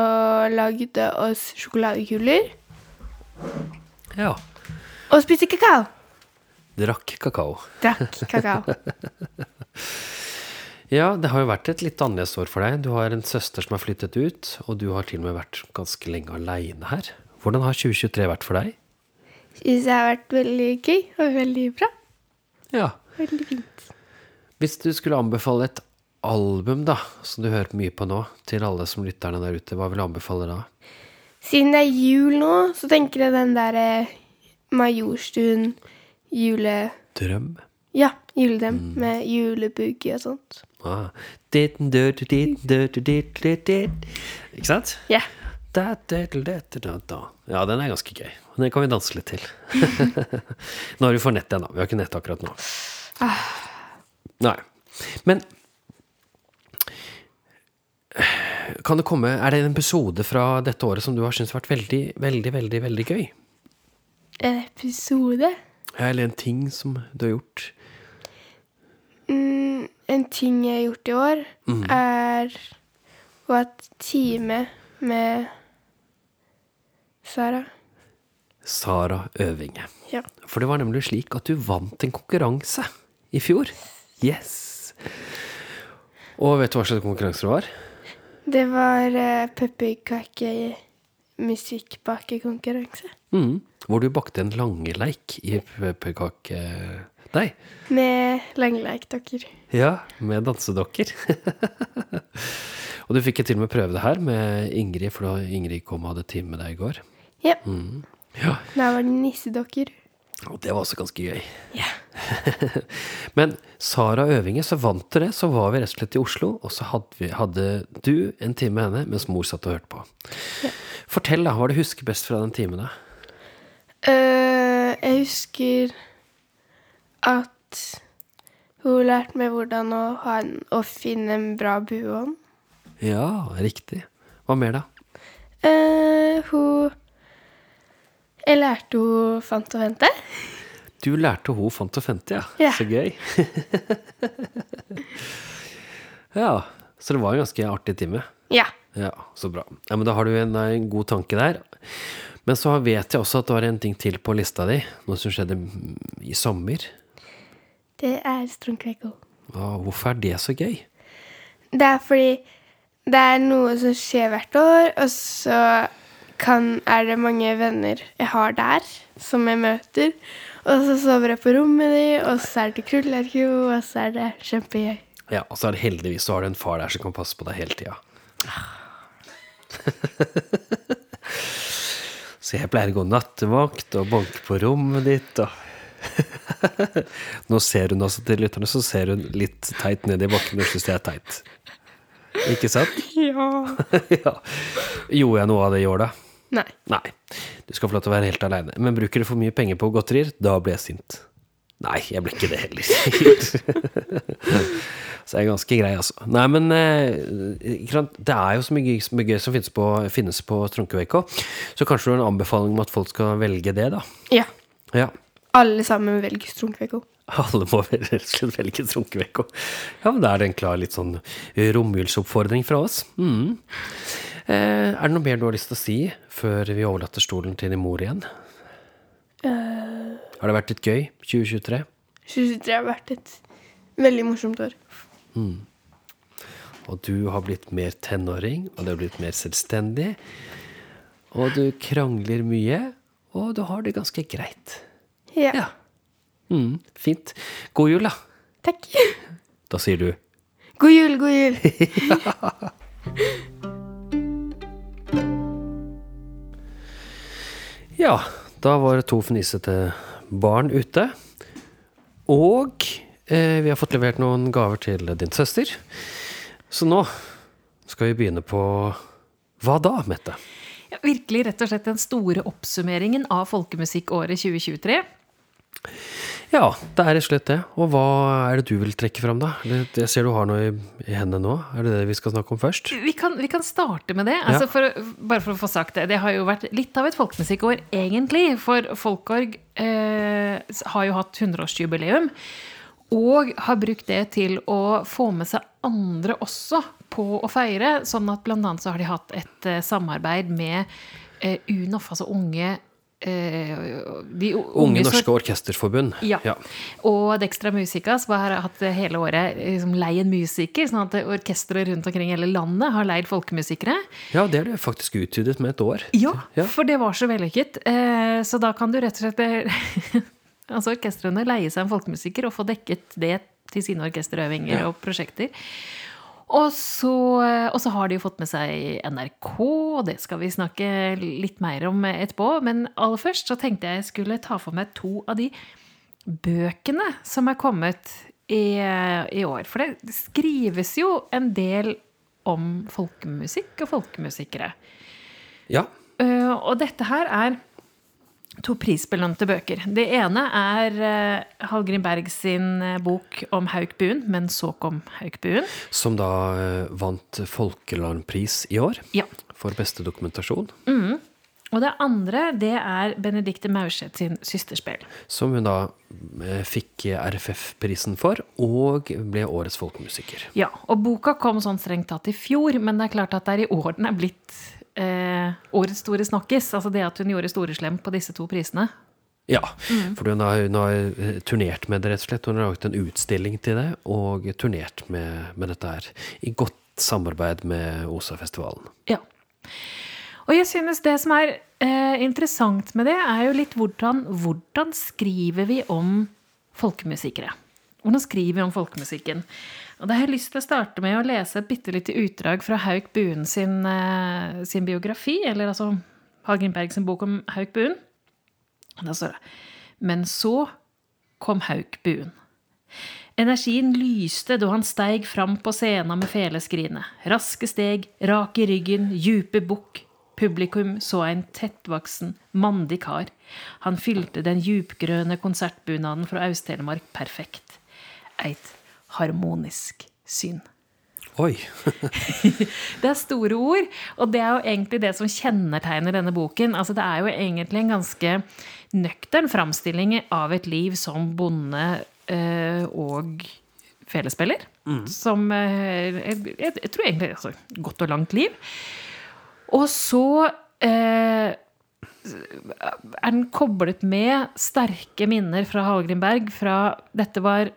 lagde oss sjokoladekuler. Ja. Og spiste kakao. Drakk kakao. Drakk kakao. [LAUGHS] Ja, det har jo vært et litt annerledes år for deg. Du har en søster som har flyttet ut, og du har til og med vært ganske lenge aleine her. Hvordan har 2023 vært for deg? Syns det har vært veldig gøy og veldig bra. Ja. Veldig fint. Hvis du skulle anbefale et album, da, som du hører mye på nå, til alle som lytterne der ute, hva vil du anbefale da? Siden det er jul nå, så tenker jeg den derre Majorstuen jule... Drøm? Ja, juledem med julebugge og sånt. Ah. Ikke sant? Ja. Ja, den er ganske gøy. Den kan vi danse litt til. [LAUGHS] nå har vi for nett igjen, da. Vi har ikke nett akkurat nå. Nei. Men kan det komme Er det en episode fra dette året som du har syntes har vært veldig, veldig, veldig veldig gøy? En episode. Eller en ting som du har gjort? Mm, en ting jeg har gjort i år, er å ha et time med Sara. Sara Øvinge. Ja. For det var nemlig slik at du vant en konkurranse i fjor. Yes! Og vet du hva slags konkurranse det var? Det var uh, pepperkakemusikkbakekonkurranse. Mm. Hvor du bakte en langeleik i pepperkakedeig. Med langleikdokker. Ja, med dansedokker. [LAUGHS] og du fikk jo til og med prøve det her med Ingrid, for da Ingrid kom og hadde time med deg i går. Ja. Ja, Da var det nissedokker. Og det var også ganske gøy. Ja. [LAUGHS] Men Sara Øvinge, så vant du det, så var vi rett og slett i Oslo, og så hadde, vi, hadde du en time med henne mens mor satt og hørte på. Fortell, da, hva du husker best fra den timen? da? Uh, jeg husker at hun lærte meg hvordan å, en, å finne en bra buånd. Ja, riktig. Hva mer, da? Uh, hun Jeg lærte hun fant og Fente. Du lærte hun fant og fente, ja. Ja. Så gøy. [LAUGHS] ja, så det var en ganske artig time. Ja. Ja, så bra. Ja, men da har du en, en god tanke der. Men så vet jeg også at du har en ting til på lista di. Noe som skjedde i sommer. Det er Strømkvekko. Ja, hvorfor er det så gøy? Det er fordi det er noe som skjer hvert år, og så kan, er det mange venner jeg har der, som jeg møter. Og så sover jeg på rommet di, og så er det krullerkro, og så er det kjempegøy. Ja, og så er det heldigvis så har du en far der som kan passe på deg hele tida. [LAUGHS] så jeg pleier å gå nattevakt og banke på rommet ditt og [LAUGHS] Nå ser hun altså til lytterne, så ser hun litt teit ned i bakken og syns det er teit. Ikke sant? [LAUGHS] Ja. ja. Gjorde jeg noe av det i år, da? Nei. Nei. Du skal få lov til å være helt aleine. Men bruker du for mye penger på godterier, da blir jeg sint. Nei, jeg ble ikke det heller. [LAUGHS] så jeg er ganske grei, altså. Nei, men eh, det er jo så mye, mye gøy som finnes på, finnes på Trunkeveika. Så kanskje du har en anbefaling om at folk skal velge det, da? Ja. Ja. Alle sammen velger Strømkvekko. Alle må rett og slett velge Trunkevekko. Ja, men da er det en klar litt sånn romjulsoppfordring fra oss. Mm. Eh, er det noe mer du har lyst til å si før vi overlater stolen til din mor igjen? Har det vært litt gøy 2023? 2023 har vært et veldig morsomt år. Og du har blitt mer tenåring, og du har blitt mer selvstendig. Og du krangler mye, og du har det ganske greit. Ja. Ja. Mm, fint. God jul, da. Takk. Da sier du God jul, god jul. Ja, [LAUGHS] da var det to fnisete barn ute. Og eh, vi har fått levert noen gaver til din søster. Så nå skal vi begynne på Hva da, Mette? Ja, virkelig rett og slett den store oppsummeringen av folkemusikkåret 2023. Ja, det er rett og slett det. Og hva er det du vil trekke fram, da? Jeg ser du har noe i, i hendene nå. Er det det vi skal snakke om først? Vi kan, vi kan starte med det. Altså Ja. for, bare for å få sagt det. Det har jo vært litt av et folkemusikkår, egentlig. For Folkorg eh, har jo hatt 100-årsjubileum. Og har brukt det til å få med seg andre også på å feire. Sånn at annet så har de hatt et eh, samarbeid med eh, UNOF, altså unge de unge, Unge Norske Orkesterforbund. ja. Og Dextra Musica, som har hatt hele året liksom, leie en musiker, sånn at orkestre rundt omkring i hele landet har leid folkemusikere. Ja, det er det faktisk utvidet med et år. Ja, Ja. for det var så vellykket. Eh, så da kan du rett og slett eh, [LAUGHS] Altså orkestrene leie seg en folkemusiker og få dekket det til sine orkesterøvinger og prosjekter. Og så, eh, og så har de jo fått med seg NRK, og det skal vi snakke litt mer om etterpå. Men aller først så tenkte jeg skulle ta for meg to av de bøkene som er kommet i, i år. For det skrives jo en del om folkemusikk og folkemusikere. Ja. Eh, og dette her er to prisbelønte bøker. Det ene er uh, Hallgrim Berg sin eh, bok om Haukbuen, men så kom Haukbuen. Som da uh, vant Folkelandpris i år Ja. for beste dokumentasjon. Og det andre, det er Benedicte Maurseth sin Systerspill. Som hun da fikk RFF-prisen for, og ble årets folkemusiker. Ja, og boka kom sånn strengt tatt i fjor, men det er klart at det er i år den er blitt eh, årets store snakkis. Altså det at hun gjorde storeslem på disse to prisene. Ja, for hun har, hun har eh, turnert med det, rett og slett. Hun har laget en utstilling til det, og turnert med, med dette her. I godt samarbeid med OSA-festivalen. Ja. Og jeg synes det som er eh, interessant med det, er jo litt hvordan, hvordan skriver vi om folkemusikere? Hvordan skriver vi om folkemusikken? Og da har jeg lyst til å starte med å lese et bitte lite utdrag fra Hauk Buen sin, eh, sin biografi, eller altså Hallgrim Berg sin bok om Hauk Buen. Da står det Men så kom Hauk Buen. Energien lyste da han steig fram på scenen med feleskrinet. Raske steg, rak i ryggen, djupe bukk. Publikum så en tettvoksen, mandig kar. Han fylte den djupgrønne konsertbunaden fra Aust-Telemark perfekt. Eit harmonisk syn. Oi. [LAUGHS] Det er store ord, og det er jo egentlig det som kjennetegner denne boken. Altså, det er jo egentlig en ganske nøktern framstilling av et liv som bonde eh, og felespiller. Som eh, jeg, jeg tror egentlig altså, godt og langt liv. Og så eh, er den koblet med sterke minner fra Hallgrimberg. Fra, dette var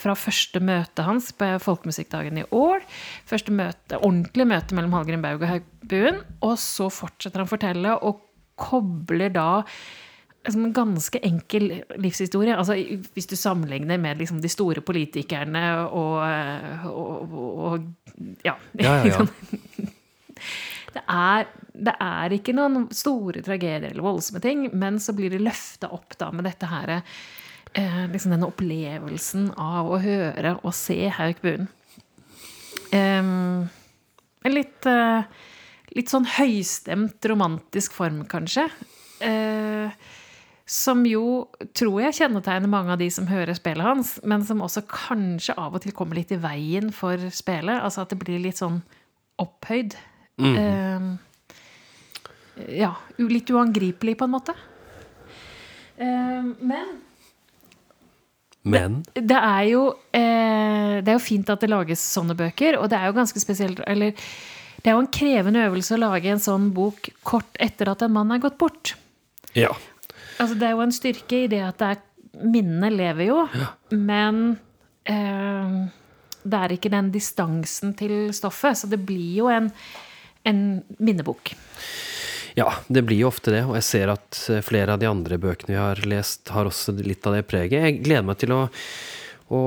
fra første møte hans på Folkemusikkdagen i år. Første møte, ordentlig møte mellom Hallgrim Baug og Haugbuen. Og så fortsetter han å fortelle, og kobler da liksom en ganske enkel livshistorie. Altså, hvis du sammenligner med liksom, de store politikerne og, og, og, og Ja. Ja, ja, ja. [LAUGHS] Det er, det er ikke noen store tragedier eller voldsomme ting, men så blir det løfta opp da med dette her eh, liksom denne opplevelsen av å høre og se Hauk Buen. Em, en litt, eh, litt sånn høystemt romantisk form, kanskje. Eh, som jo tror jeg kjennetegner mange av de som hører spillet hans, men som også kanskje av og til kommer litt i veien for spillet. Altså at det blir litt sånn opphøyd. Eh, ja, litt uangripelig, på en måte. Men Men det er jo eh, Det er jo fint at det lages sånne bøker, og det er jo ganske spesielt Eller det er jo en krevende øvelse å lage en sånn bok kort etter at en mann er gått bort. ja. Altså, det er jo en styrke i det at det er Minnene lever jo, men eh, det er ikke den distansen til stoffet, så det blir jo en, en minnebok. Ja, det blir jo ofte det, og jeg ser at eh, flere av de andre bøkene vi har lest, har også litt av det preget. Jeg gleder meg til å, å,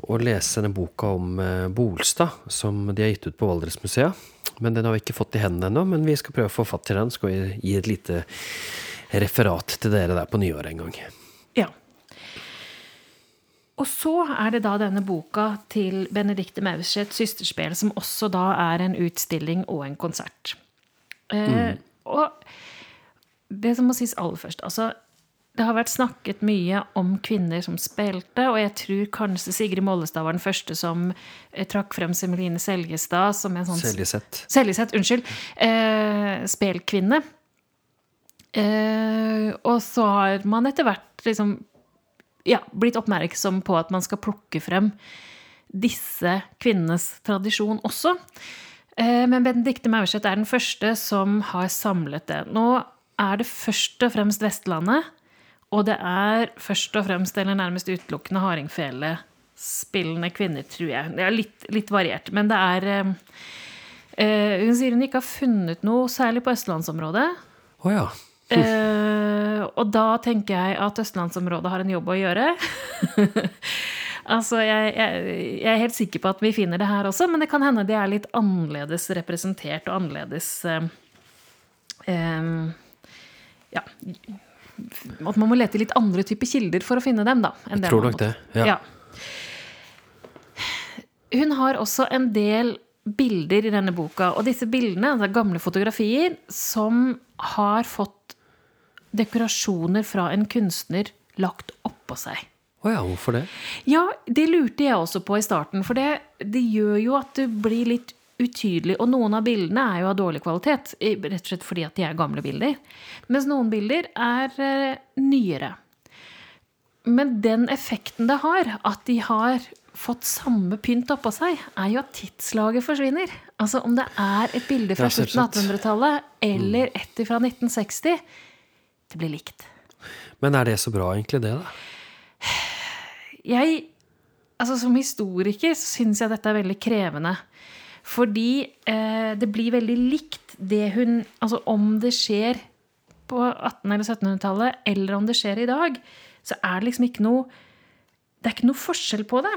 å lese denne boka om eh, Bolstad, som de har gitt ut på Valdresmuseet. Men den har vi ikke fått i hendene ennå, men vi skal prøve å få fatt i den. Skal vi gi et lite referat til dere der på nyåret en gang. Ja. Og så er det da denne boka til Benedicte Maurseth, 'Systerspel', som også da er en utstilling og en konsert. Eh, og det som må sies aller først altså, Det har vært snakket mye om kvinner som spilte, og jeg tror kanskje Sigrid Mollestad var den første som eh, trakk frem Semeline Seljestad som en sånn Seljeseth. Seljeseth, unnskyld. Eh, spelkvinne. Eh, og så har man etter hvert liksom ja, blitt oppmerksom på at man skal plukke frem disse kvinnenes tradisjon også. Eh, men Benedicte Maurseth er den første som har samlet det. Nå er det først og fremst Vestlandet, og det er først og fremst eller nærmest utelukkende hardingfele-spillende kvinner, tror jeg. Det er litt, litt variert, men det er eh, Hun sier hun ikke har funnet noe særlig på østlandsområdet. Oh, ja. Eh, og da tenker jeg at østlandsområdet har en jobb å gjøre. [LAUGHS] altså, jeg, jeg, jeg er helt sikker på at vi finner det her også, men det kan hende det er litt annerledes representert og annerledes eh, eh, Ja. At man må lete i litt andre typer kilder for å finne dem, da. Jeg tror nok det. det. Ja. Hun har også en del bilder i denne boka, og disse bildene, altså gamle fotografier, som har fått dekorasjoner fra en kunstner lagt oppå seg. Å ja, hvorfor det? Ja, det lurte jeg også på i starten, for det, det gjør jo at du blir litt utydelig. Og noen av bildene er jo av dårlig kvalitet, rett og slett fordi at de er gamle bilder. Mens noen bilder er eh, nyere. Men den effekten det har, at de har fått samme pynt oppå seg, er jo at tidslaget forsvinner. Altså om det er et bilde fra slutten av selvsagt. 1800-tallet eller et fra 1960, det blir likt. Men er det så bra, egentlig, det, da? Jeg Altså Som historiker så syns jeg dette er veldig krevende. Fordi eh, det blir veldig likt det hun Altså om det skjer på 1800- eller 1700-tallet, eller om det skjer i dag, så er det liksom ikke noe Det er ikke noe forskjell på det.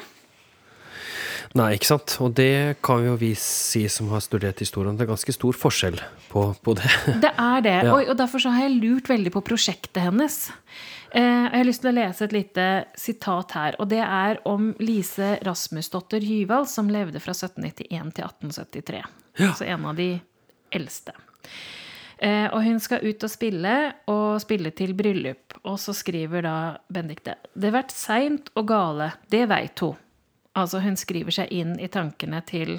Nei, ikke sant? Og det kan jo vi si som har studert historien. Det er ganske stor forskjell på, på det. Det er det. [LAUGHS] Ja. Og, og derfor så har jeg lurt veldig på prosjektet hennes. Eh, jeg har lyst til å lese et lite sitat her. Og det er om Lise Rasmusdotter Gyvald, som levde fra 1791 til 1873. Ja. Så en av de eldste. Eh, og hun skal ut og spille, og spille til bryllup. Og så skriver da Benedicte Det vert seint og gale, det veit ho. Altså, hun skriver seg inn i tankene til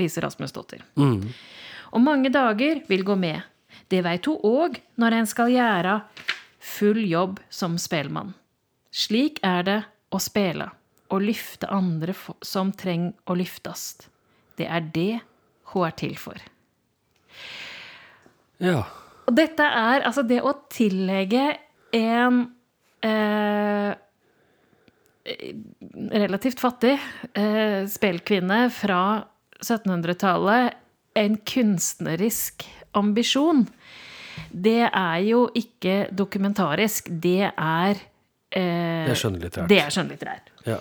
Lise Rasmusdottir. Og mange dager vil gå med. Det veit hun òg når en skal gjøre full jobb som spelmann. Slik er det å spela og lyfte andre som treng å lyftast. Det er det hun er til for. Ja. Og dette er altså det å tillegge en eh, relativt fattig eh, spelkvinne fra 1700-tallet en kunstnerisk ambisjon, det er jo ikke dokumentarisk. Det er eh, Det er skjønnlitterært. Det er skjønnlitterært. ja.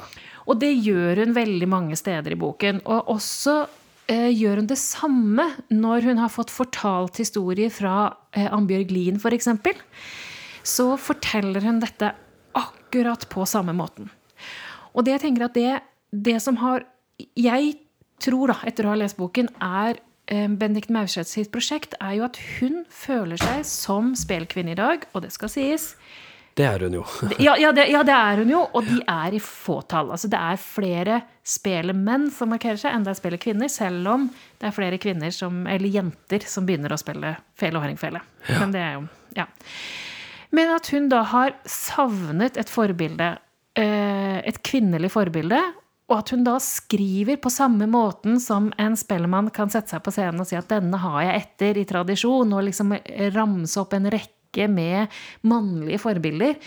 Og det gjør hun veldig mange steder i boken. Og også eh, gjør hun det samme når hun har fått fortalt historier fra eh, Ambjørg Lien, f.eks. Så forteller hun dette akkurat på samme måten. Og det jeg tenker at det, det som har Jeg tror, da, etter å ha lest boken, er eh, Benedikt Maurseth sitt prosjekt, er jo at hun føler seg som spelkvinne i dag, og det skal sies. Det er hun jo. Ja, ja, det, ja, det er hun jo, og de er i fåtall. Altså, det er flere spelemenn som markerer seg, enn det er spelekvinner, selv om det er flere kvinner som, eller jenter som begynner å spille fele og hardingfele. Men det er jo Ja. Men at hun da har savnet et forbilde, eh, et kvinnelig forbilde, og at hun da skriver på samme måten som en spellemann kan sette seg på scenen og si at 'denne har jeg etter i tradisjon', og liksom ramse opp en rekke med mannlige forbilder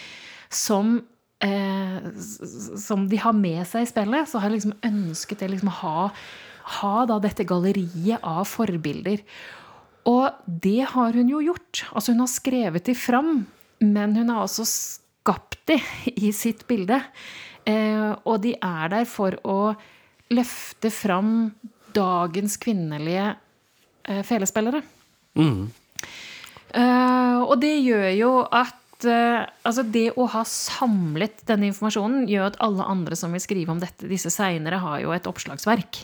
som eh, som de har med seg i spillet, så har jeg liksom ønsket det liksom å ha, ha da dette galleriet av forbilder. Og det har hun jo gjort. Altså hun har skrevet de fram, men hun har også skapt de i sitt bilde. Eh, og de er der for å løfte fram dagens kvinnelige eh, felespillere. Eh, og det gjør jo at altså det å ha samlet denne informasjonen gjør at alle andre som vil skrive om dette, disse seinere, har jo et oppslagsverk.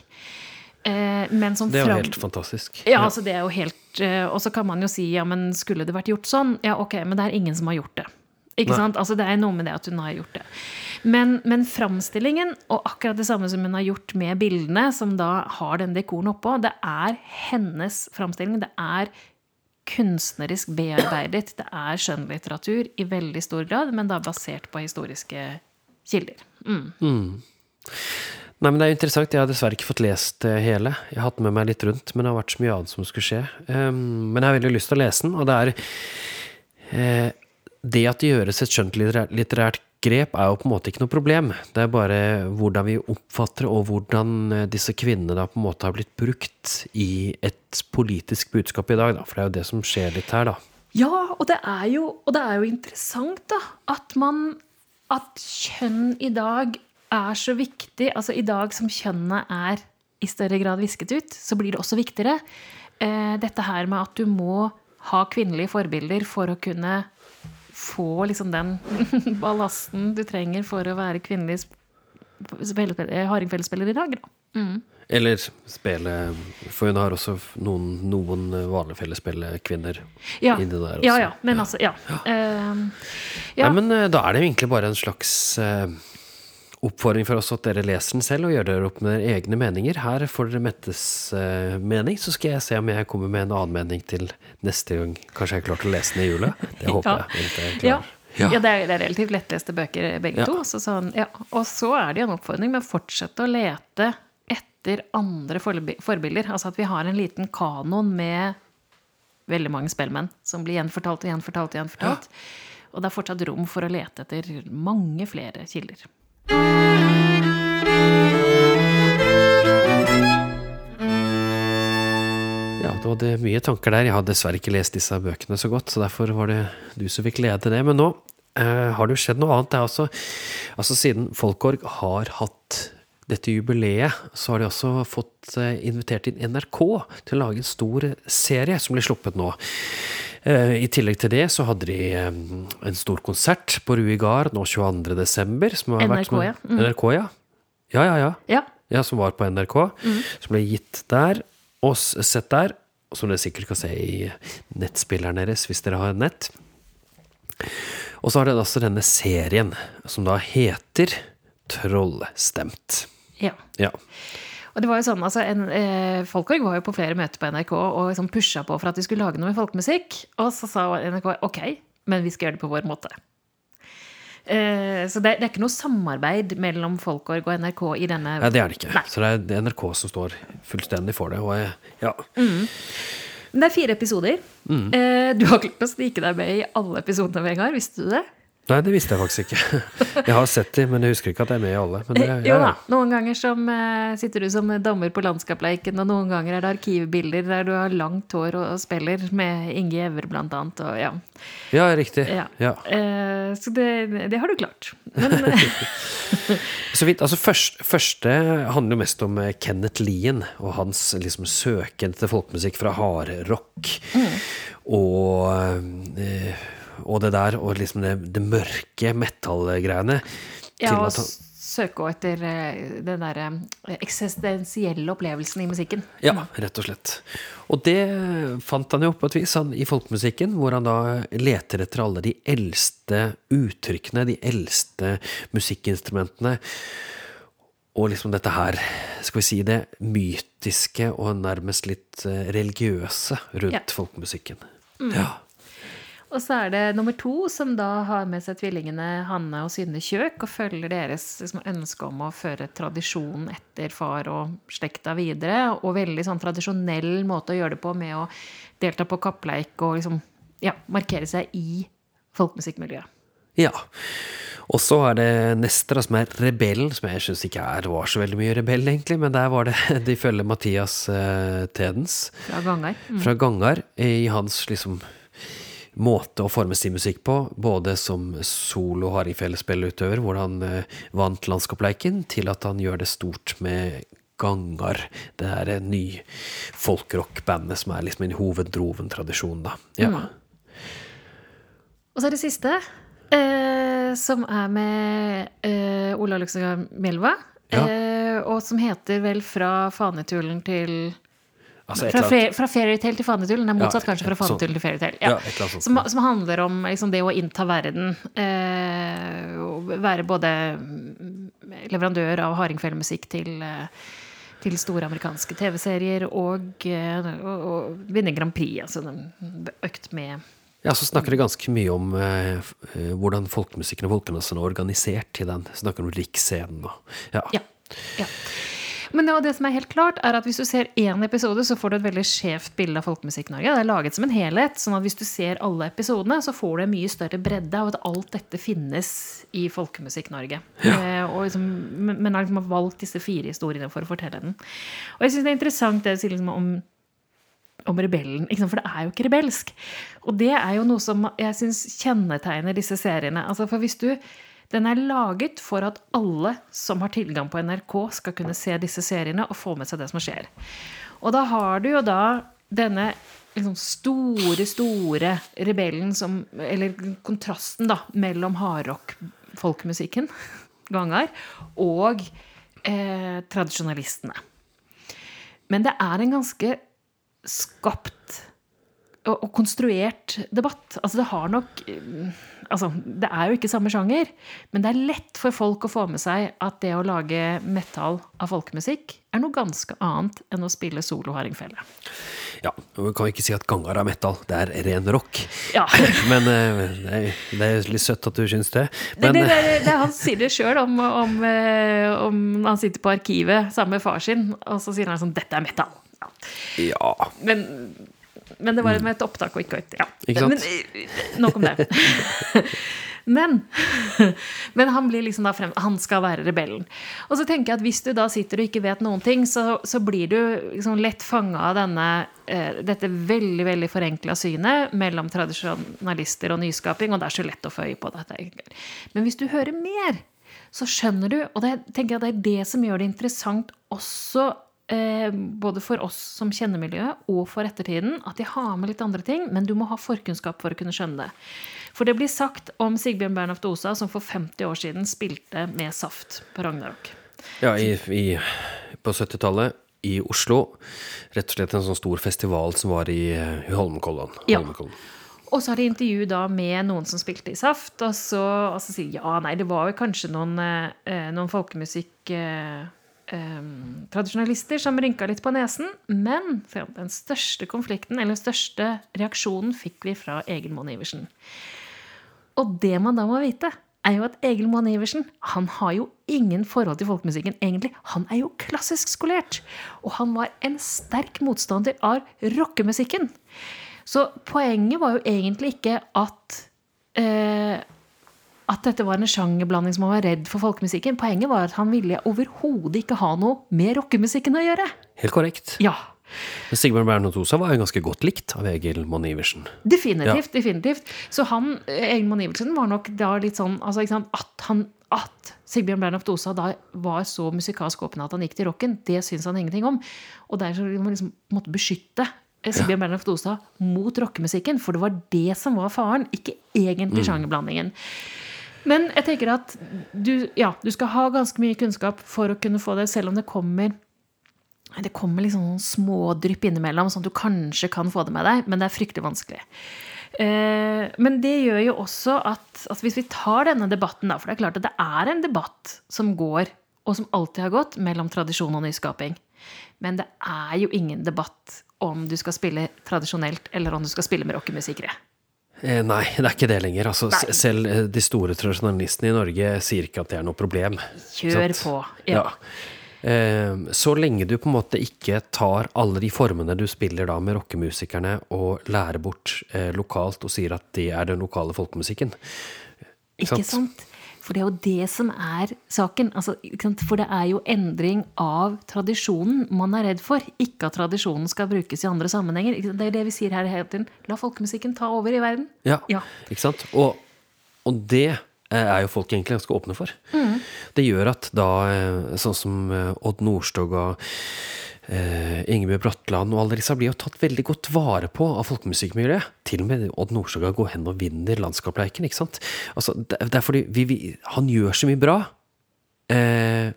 Eh, men som Det er jo helt fantastisk. ja, altså det er jo helt Og så kan man jo si ja, men skulle det vært gjort sånn? Ja, ok, men det er ingen som har gjort det. Ikke Nei. sant? Altså Det er noe med det at hun har gjort det. Men, men framstillingen, og akkurat det samme som hun har gjort med bildene, som da har den dekoren oppå, det er hennes framstilling. Det er kunstnerisk bearbeidet. Det er skjønnlitteratur i veldig stor grad, men da basert på historiske kilder. Mm. Nei, men Det er interessant. Jeg har dessverre ikke fått lest hele. Jeg har hatt med meg litt rundt, men det har vært så mye annet som skulle skje. Um, men jeg har veldig lyst til å lese den, og det er eh, Det at det gjøres et skjønnlitterært litterært grep, er jo på en måte ikke noe problem. Det er bare hvordan vi oppfatter og hvordan eh, disse kvinnene da på en måte har blitt brukt i et politisk budskap i dag, da. For det er jo det som skjer litt her, da. Ja, og det er jo, det er jo interessant da, at man At kjønn i dag er så viktig. Altså i dag som kjønnene er i større grad visket ut, så blir det også viktigere. Eh, dette her med at du må ha kvinnelige forbilder for å kunne få liksom den [LAUGHS] ballasten du trenger for å være kvinnelig eh, hardingfelespiller i dag. Da. Eller spille For hun har også noen, noen vanlige fellesspillekvinner Ja, inni der også. ja, ja, men altså, ja. Eh, ja. Nei, men eh, da er det jo egentlig bare en slags eh, oppfordring for oss at dere leser den selv og gjør dere opp med dere egne meninger. Her får dere Mettes uh, mening, så skal jeg se om jeg kommer med en annen mening til neste gang. Kanskje jeg har klart å lese den i jula? [LAUGHS] Det håper Ja. jeg. Ja. Ja. Ja. det, er, det relativt lettleste bøker, begge Ja. to. Så sånn, ja. Og så er det jo en oppfordring med å fortsette å lete etter andre forbilder. Altså at vi har en liten kanon med veldig mange spellmenn som blir gjenfortalt og gjenfortalt og gjenfortalt. Og det er fortsatt rom for å lete etter mange flere kilder. Ja, det var mye tanker der. Jeg har dessverre ikke lest disse bøkene så godt, så derfor var det du som fikk lede det. Men nå eh, har det jo skjedd noe annet. Det er også, altså Siden Folkorg har hatt dette jubileet, så har de også fått eh, invitert inn NRK til å lage en stor serie som blir sluppet nå. Eh, I tillegg til det så hadde de eh, en stor konsert på Rui Gard nå 22. desember. Som har vært NRK, ja. Mm. NRK, ja. Ja, ja, ja. Ja. Ja, som var på NRK. Som ble gitt der, og sett der. Som dere sikkert kan se i nettspilleren deres, hvis dere har nett. Og så har dere altså denne serien, som da heter Trollstemt. Ja. Ja. Og det var jo sånn, altså, en, eh, Folkorg var jo på flere møter på NRK og liksom pusha på for at de skulle lage noe med folkemusikk. Og så sa NRK ok, men vi skal gjøre det på vår måte. Eh, så det, det er ikke noe samarbeid mellom Folkorg og NRK i denne Nei, det er det ikke. Nei. Så det er- NRK som står fullstendig for det. Og jeg, ja. Men det er fire episoder. Mm. Eh, du har klart å snike deg med i alle episodene, Vegard. Visste du det? Nei, det visste jeg faktisk ikke. [LAUGHS] Jeg har sett de, men jeg husker ikke at jeg er med i alle. Men det, Eh, ja, jo da. Noen ganger som, eh, sitter du som dommer på Landskapleiken, og noen ganger er det arkivbilder der du har langt hår og, spiller med Inge Gjever, blant annet. Og, ja. ja, riktig. Ja. Ja. Eh, så det, det har du klart. Men [LAUGHS] Så vidt, altså først, Første handler jo mest om Kenneth Lien og hans liksom, søken til folkemusikk fra hardrock. Og, eh, og det der, og liksom det, det mørke metallgreiene. ja, og søke etter eh, den derre eksistensielle opplevelsen i musikken. Ja, rett og slett. Og det fant han jo på et vis han, i folkemusikken, hvor han da leter etter alle de eldste uttrykkene, de eldste musikkinstrumentene. Og liksom dette her, skal vi si det, mytiske og nærmest litt eh, religiøse rundt Ja. folkemusikken. Ja. Og så er det nummer to, som da har med seg tvillingene Hanne og Synne Kjøk, og følger deres liksom, ønske om å føre tradisjonen etter far og slekta videre. Og veldig sånn tradisjonell måte å gjøre det på, med å delta på kappleik og liksom, ja, markere seg i folkemusikkmiljøet. ja. Og så er det neste, som er Rebellen, som jeg syns ikke er, var så veldig mye rebell, egentlig. Men der var det [LAUGHS] De følger Mathias uh, Tedens. Fra Gangar. Mm. fra Gangar i hans liksom måte å forme sin musikk på, både som solo hardingfele-spillutøver, hvor han eh, vant landskapsleiken, til at han gjør det stort med Gangar, det her en ny folkrock-bandet som er liksom en hoveddroven-tradisjon, da. Ja. Og så er det siste, eh, som er med eh, Ola Luxemburg Melva. Ja. Eh, og som heter vel 'Fra fanetulen til Altså fra, fra fairytale til fanetullen. Det er motsatt Ja, kanskje fra sånn. til fairytale. Ja, Ja. som, som handler om liksom, det å innta verden. Eh, være både leverandør av hardingfelemusikk til eh, til store amerikanske TV-serier og, eh, og, og vinne Grand Prix. Altså en økt med Ja, så snakker det ganske mye om eh, eh, hvordan folkemusikken og folkedansen er organisert i den. Snakker om riksscenen og ja. Ja. Ja. Men det, det som er helt klart, er at hvis du ser én episode, så får du et veldig skjevt bilde av Folkemusikk-Norge. Det er laget som en helhet. sånn at hvis du ser alle episodene, så får du en mye større bredde av at alt dette finnes i Folkemusikk-Norge. Eh, liksom, men men har liksom valgt disse fire historiene for å fortelle den. Og jeg syns det er interessant det du sier liksom om om rebellen. For det er jo ikke rebelsk. Og det er jo noe som jeg syns kjennetegner disse seriene. Altså for hvis du Den er laget for at alle som har tilgang på NRK, skal kunne se disse seriene og få med seg det som skjer. Og da har du jo da denne liksom store, store rebellen som Eller kontrasten, da, mellom hardrock-folkemusikken, Gangar, og eh, tradisjonalistene. Men det er en ganske skapt og, og konstruert debatt. Altså, det har nok mm, Altså, det er jo ikke samme sjanger, men det er lett for folk å få med seg at det å lage metal av folkemusikk er noe ganske annet enn å spille solo hardingfele. ja. Vi kan ikke si at Gangar er metal, det er ren rock. Ja. [LAUGHS] Men eh, det er, det er litt søtt at du syns det. Men, det, det, det, han sier det sjøl om, om, eh, om han sitter på arkivet sammen med far sin, og så sier han sånn 'Dette er metal'. Ja. ja. Men, men det var med et opptak og ikke et ja. Ikke sant? Men, eh, nok om det. [LAUGHS] men, [LAUGHS] men han blir liksom da frem, han skal være rebellen. Og så tenker jeg at hvis du da sitter og ikke vet noen ting, så, så blir du liksom lett fanga av denne, uh, dette veldig veldig forenkla synet mellom tradisjonalister og nyskaping, og det er så lett å få øye på dette. Men hvis du hører mer, så skjønner du, og det tenker jeg det er det som gjør det interessant også både for oss som kjenner miljøet, og for ettertiden, at de har med litt andre ting, men du må ha forkunnskap for å kunne skjønne det. For det blir sagt om Sigbjørn Bernhoft Osa, som for 50 år siden spilte med Saft på Ragnarok. Ja, i, i, på 70-tallet i Oslo. Rett og slett en sånn stor festival som var i, eh, i Holmenkollen. Ja. Og så har de intervju da med noen som spilte i Saft, og så, og så sier de ja, nei, det var jo kanskje noen, eh, noen folkemusikk eh, eh, tradisjonalister som rynka litt på nesen. Men den største konflikten, eller den største reaksjonen, fikk vi fra Egil Moen Iversen. Og det man da må vite, er jo at Egil Moen Iversen han har jo ingen forhold til folkemusikken, egentlig. Han er jo klassisk skolert. Og han var en sterk motstander av rockemusikken. Så poenget var jo egentlig ikke at eh, at dette var en sjangerblanding som han var redd for folkemusikken. Poenget var at han ville overhodet ikke ha noe med rockemusikken å gjøre. Helt korrekt. Ja, Sigbjørn Bernhoft Osa var jo ganske godt likt av Egil Monn Iversen. Definitivt. definitivt. Så han, Egil Monn Iversen var nok da litt sånn altså, ikke sant, at, han, at Sigbjørn Bernhoft Osa da var så musikalsk åpen at han gikk til rocken, det syns han ingenting om. Og derfor må man liksom måtte beskytte Sigbjørn Sigbjørn Bernhoft Osa mot rockemusikken, for det var det som var faren, ikke egentlig sjangerblandingen. Men jeg tenker at du, ja, du skal ha ganske mye kunnskap for å kunne få det, selv om det kommer det kommer liksom noen smådrypp innimellom, sånn at du kanskje kan få det med deg, men det er fryktelig vanskelig. Eh, men det gjør jo også at, at hvis vi tar denne debatten, da, for det er klart at det er en debatt som går, og som alltid har gått, mellom tradisjon og nyskaping. Men det er jo ingen debatt om du skal spille tradisjonelt, eller om du skal spille med rockemusikere. Eh, nei, det er ikke det lenger. Altså, selv eh, de store tradisjonalistene i Norge sier ikke at det er noe problem. Kjør på. Ja. Ja. Eh, Så lenge du på en måte ikke tar alle de formene du spiller da med rockemusikerne og lærer bort eh, lokalt og sier at det er den lokale folkemusikken. Ikke sant? sant? For det er jo det som er saken. Altså? For det er jo endring av tradisjonen man er redd for. Ikke at tradisjonen skal brukes i andre sammenhenger. Det er det vi sier her hele tiden. La folkemusikken ta over i verden. Ja, Ja. ikke sant? Og, og det eh, er jo folk egentlig ganske åpne for. Det gjør at da, eh, sånn som eh, Odd Nordstoga og eh, Ingebjørg Bratland og alle disse blir jo tatt veldig godt vare på av folkemusikkmiljøet. Til og med Odd Nordstoga går hen og vinner Landskapleiken, ikke sant. Altså, det, er fordi vi, vi, han gjør så mye bra. Eh,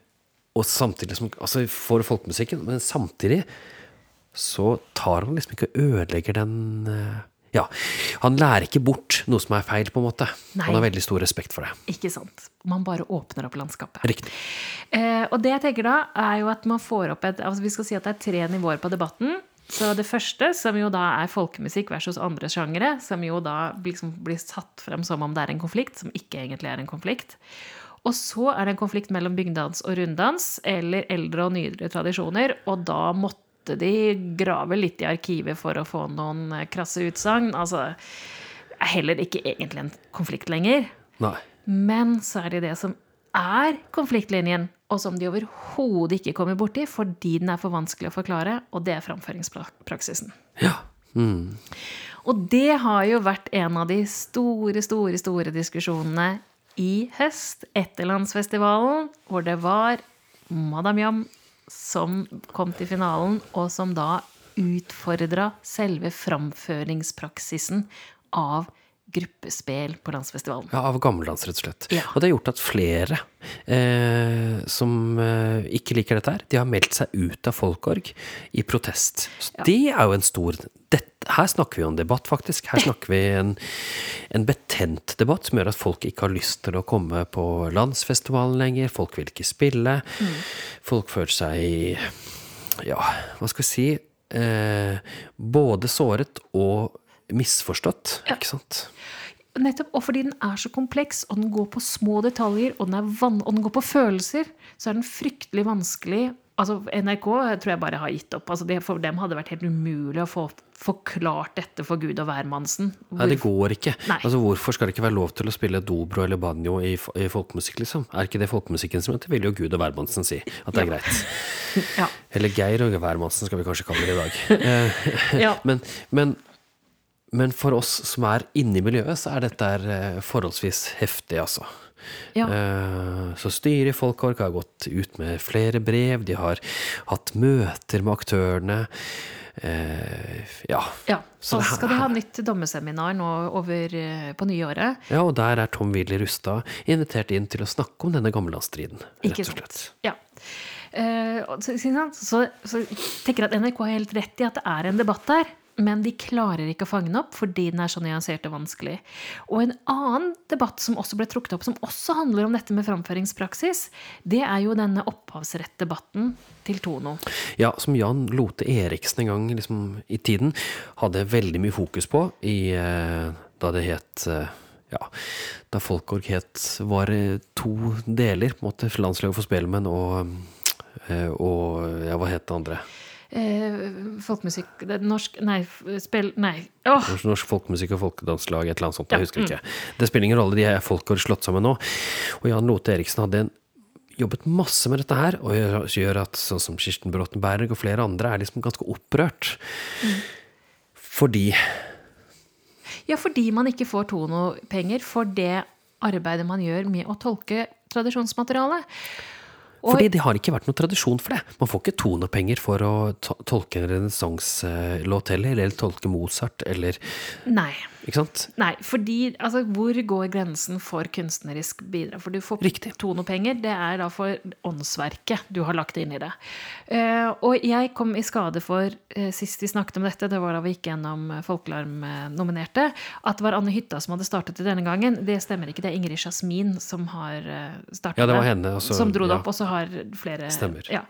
og samtidig som Altså for folkemusikken, men samtidig så tar han liksom ikke og ødelegger den eh, Ja, han lærer ikke bort noe som er feil, på en måte. Nei. Han har veldig stor respekt for det. Ikke sant? Man bare åpner opp landskapet. Riktig. Eh, og det jeg tenker da, er jo at man får opp et altså Vi skal si at det er tre nivåer på debatten. Så det første, som jo da er folkemusikk versus andre sjangere, som jo da liksom blir satt frem som om det er en konflikt, som ikke egentlig er en konflikt. Og så er det en konflikt mellom bygdans og runddans, eller eldre og nyere tradisjoner, og da måtte de grave litt i arkivet for å få noen eh, krasse utsagn. Altså, det er heller ikke egentlig en konflikt lenger. Nei. Men så er det det som er konfliktlinjen, og som de overhodet ikke kommer borti fordi den er for vanskelig å forklare, og det er framføringspraksisen. Ja. Mm. Og det har jo vært en av de store, store, store diskusjonene i høst etter landsfestivalen, hvor det var Madam Jam som kom til finalen, og som da utfordra selve framføringspraksisen av gruppespill på landsfestivalen. Ja, av gammeldans, rett og slett. Ja. Og det har gjort at flere eh, som eh, ikke liker dette her, de har meldt seg ut av folkorg i protest. Så det er jo en stor dette, Her snakker vi om debatt, faktisk. Her snakker vi en, en betent debatt som gjør at folk ikke har lyst til å komme på landsfestivalen lenger. Folk vil ikke spille. Folk føler seg Ja, hva skal vi si eh, Både såret og misforstått, ikke sant? Nettopp, og fordi den er så kompleks, og den går på små detaljer, og den, er og den går på følelser, så er den fryktelig vanskelig. Altså, NRK tror jeg bare har gitt opp. Altså, det, for dem hadde det vært helt umulig å få forklart dette for Gud og hvermannsen. Nei, det går ikke. Nei. Altså, Hvorfor skal det ikke være lov til å spille dobro eller banjo i, i folkemusikk, liksom? Er ikke det folkemusikken som heter, vil jo Gud og hvermannsen si at det er greit. [LAUGHS] Ja. Eller Geir og hvermannsen, skal vi kanskje kalle det i dag. [LAUGHS] Eh, [LAUGHS] Ja. men, men, men for oss som er inne i miljøet, så er dette eh, forholdsvis heftig, altså. Ja. Eh, Så styret i Folkorg har gått ut med flere brev, de har hatt møter med aktørene. Eh, Ja. ja. Så skal de ha nytt dommeseminar nå over på nyåret. Ja, og der er Tom Willy Rustad invitert inn til å snakke om denne gammellandsstriden, rett og slett. Ja. Eh, så, så, så tenker jeg at NRK har helt rett i at det er en debatt der. Men de klarer ikke å fange den opp fordi den er så nyansert og vanskelig. Og en annen debatt som også ble trukket opp, som også handler om dette med framføringspraksis, det er jo denne opphavsrettdebatten til Tono. Ja, som Jan Lote Eriksen en gang liksom, i tiden hadde veldig mye fokus på i, eh, da det het eh, ja, da Folkorg het var to deler, på en måte, landslaget for spelmenn og, eh, og ja, hva het det andre? Eh, folkemusikk Norsk Nei, spill Nei. Åh! Norsk, folkemusikk og folkedanslag, et eller annet sånt. Ja, Jeg husker ikke. Det spiller ingen rolle, de er har slått sammen nå. Og Jan Lote Eriksen hadde en, jobbet masse med dette her, og gjør, at sånn som Kirsten Bråtenberg og flere andre er liksom ganske opprørt. Fordi Ja, fordi man ikke får Tono-penger for det arbeidet man gjør med å tolke tradisjonsmaterialet. Fordi det har ikke vært noen tradisjon for det. Man får ikke tonepenger for å tolke en renessanselåt heller, eller tolke Mozart, eller Nei. Ikke sant? Nei, fordi altså, hvor går grensen for kunstnerisk bidrag? For du får Riktig. tonopenger, det er da for åndsverket du har lagt inn i det. Uh, og jeg kom i skade for, uh, sist vi snakket om dette, det var da vi gikk gjennom eh, Folkealarm-nominerte, at det var Anne Hytta som hadde startet det denne gangen. Det stemmer ikke, det er Ingrid Jasmin som har startet Ja, det var henne, altså, som dro det ja. opp, og så har flere Stemmer. Ja.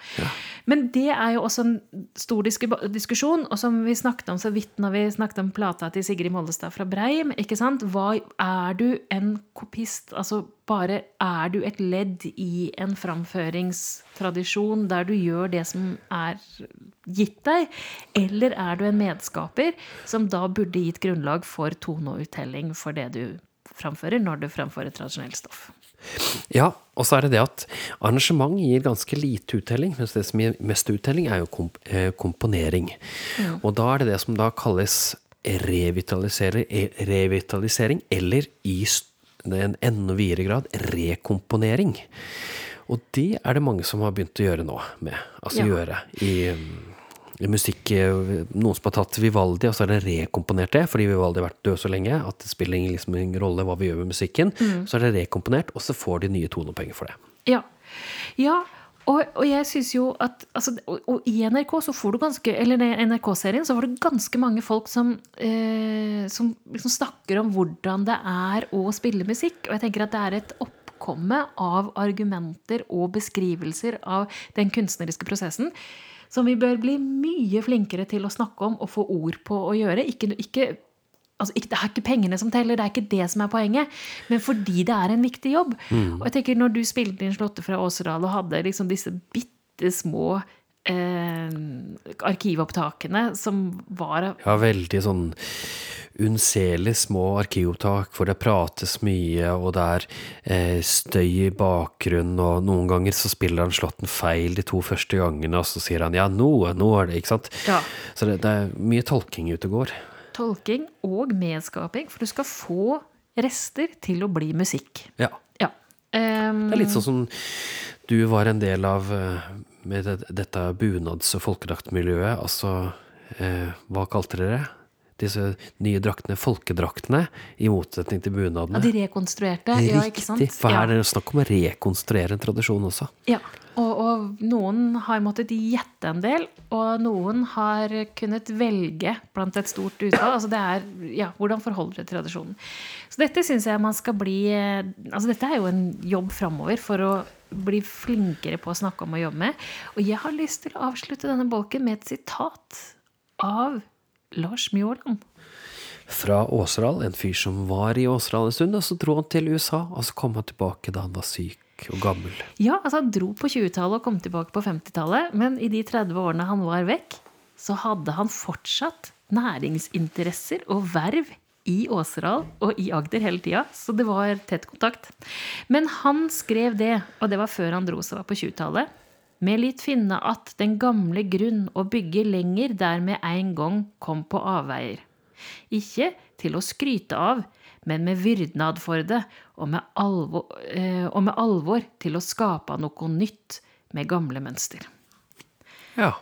Men det er jo også en stor diskusjon, og som vi snakket om så vidt når vi snakket om plata til Sigrid Mollestad fra Breim. ikke sant? Hva Er du en kopist? Altså bare Er du et ledd i en framføringstradisjon der du gjør det som er gitt deg? Eller er du en medskaper som da burde gitt grunnlag for toneuttelling for det du framfører, når du framfører tradisjonelt stoff? Ja, og så er det det at arrangement gir ganske lite uttelling, mens det som gir mest uttelling, er jo komp komponering. komponering. Og da er det det som da kalles eh, revitalisering, eller i en enda videre grad rekomponering. Og det er det mange som har begynt å gjøre nå med. Altså Ja. gjøre i, i musikk eh, Noen som har tatt Vivaldi, og så er det rekomponert det, fordi Vivaldi har vært død så lenge at det spiller ingen, liksom, ingen rolle hva vi gjør med musikken. Så er det rekomponert, og så får de nye tonepenger for det. Ja. ja og, og jeg synes jo at altså, og, og i NRK så får du ganske Eller NRK-serien så var det ganske mange folk som, eh, som liksom snakker om hvordan det er å spille musikk. Og jeg tenker at det er et oppkomme av argumenter og beskrivelser av den kunstneriske prosessen som vi bør bli mye flinkere til å snakke om og få ord på å gjøre. Ikke, ikke Altså, ikke, det er ikke pengene som teller, det er ikke det som er poenget. Men fordi det er en viktig jobb. Og jeg tenker Når du spilte inn 'Slåtte fra Åseral og hadde liksom disse bitte små eh, arkivopptakene som var Ja, veldig sånn unnselig små arkivopptak hvor det prates mye, og det er eh, støy i bakgrunnen, og noen ganger så spiller han slåtten feil de to første gangene, og så sier han ja, nå, nå er det, ikke sant? Ja. Så det, det er mye tolking ute og går. Tolking og medskaping, for du skal få rester til å bli musikk. Ja. Ja. Um, Det er litt sånn som du var en del av eh, med dette bunads- og folkedraktmiljøet. Altså, eh, hva kalte dere det? Disse nye draktene, folkedraktene, i motsetning til bunadene. ja, de rekonstruerte. Ja, ikke sant? Riktig, for her er det snakk om å rekonstruere en tradisjon også. Ja, og, og noen har måttet gjette en del, og noen har kunnet velge blant et stort utvalg. Altså det er, ja, Hvordan forholder du til tradisjonen? Så dette syns jeg man skal bli eh, altså Dette er jo en jobb framover for å bli flinkere på å snakke om og jobbe med. Og jeg har lyst til å avslutte denne bolken med et sitat av Lars Mjåland. Fra Åseral, en fyr som var i Åseral en stund, og så dro han til USA, og så kom han tilbake da han var syk og gammel. Ja, altså han dro på 20-tallet og kom tilbake på 50-tallet, men i de 30 årene han var vekk, så hadde han fortsatt næringsinteresser og verv i Åseral og i Agder hele tida, så det var tett kontakt. Men han skrev det, og det var før han dro, så var på 20-tallet. Med litt finne at den gamle grunn å bygge lenger der med en gang kom på avveier. Ikke til å skryte av, men med vyrdnad for det, og med, alvor, eh, og med alvor til å skape noe nytt med gamle mønster. Ja.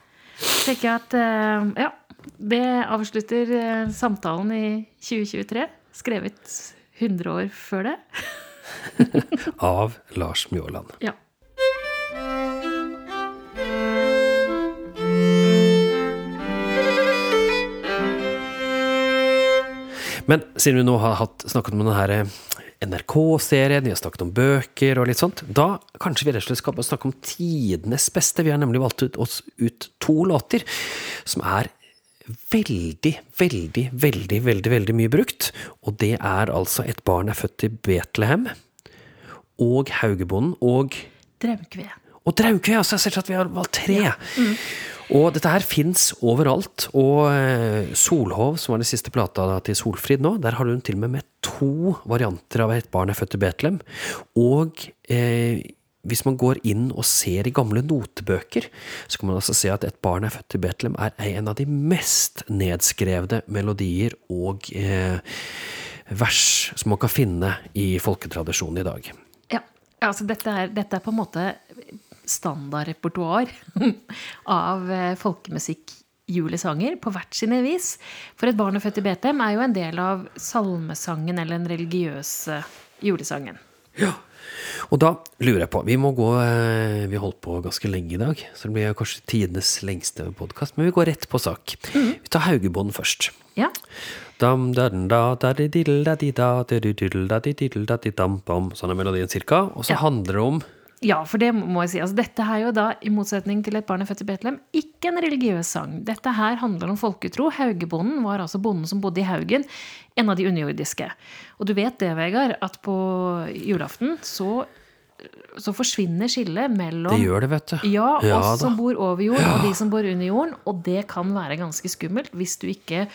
tenker jeg at eh, ja, det avslutter eh, samtalen i 2023. Skrevet 100 år før det. [LAUGHS] Av Lars Mjåland. Ja. Men siden vi nå har hatt, snakket om denne eh, NRK-serien, vi har snakket om bøker og litt sånt, da kanskje vi rett og slett skal snakke om tidenes beste. Vi har nemlig valgt ut, oss ut to låter som er veldig, veldig, veldig, veldig, veldig mye brukt. Og det er altså Et barn er født i Betlehem og Haugebonden og Draukve. og Draukve, altså. Jeg ser at vi har valgt tre. Og dette her fins overalt. Og eh, Solhov, som var den siste plata til Solfrid nå, der har hun til og med med to varianter av Et barn er født i Betlehem. Og eh, hvis man går inn og ser i gamle notebøker, så kan man altså se at Et barn er født i Betlehem er en av de mest nedskrevne melodier og eh, vers som man kan finne i folketradisjonen i dag. Ja, altså dette er, dette er på en måte standardrepertoar [LAUGHS] av eh, folkemusikk julesanger på hvert sine vis. For et barn født i Betlehem er jo en del av salmesangen eller den religiøse julesangen. Ja. Og da lurer jeg på Vi må gå eh, Vi har holdt på ganske lenge i dag, så det blir kanskje tidenes lengste podkast. Men vi går rett på sak. Vi tar Haugebånd først. Ja. Sånn er melodien cirka. Og så handler det om Ja, for det må jeg si. Altså, dette er jo da, i motsetning til Et barn er født i Betlehem, ikke en religiøs sang. Dette her handler om folketro. Haugebonden var altså bonden som bodde i Haugen, en av de underjordiske. Og du vet det, Vegard, at på julaften så, så forsvinner skillet mellom Det gjør det, vet du. Ja, Ja oss da. som bor over jord, og de som bor under jorden. Og det kan være ganske skummelt hvis du ikke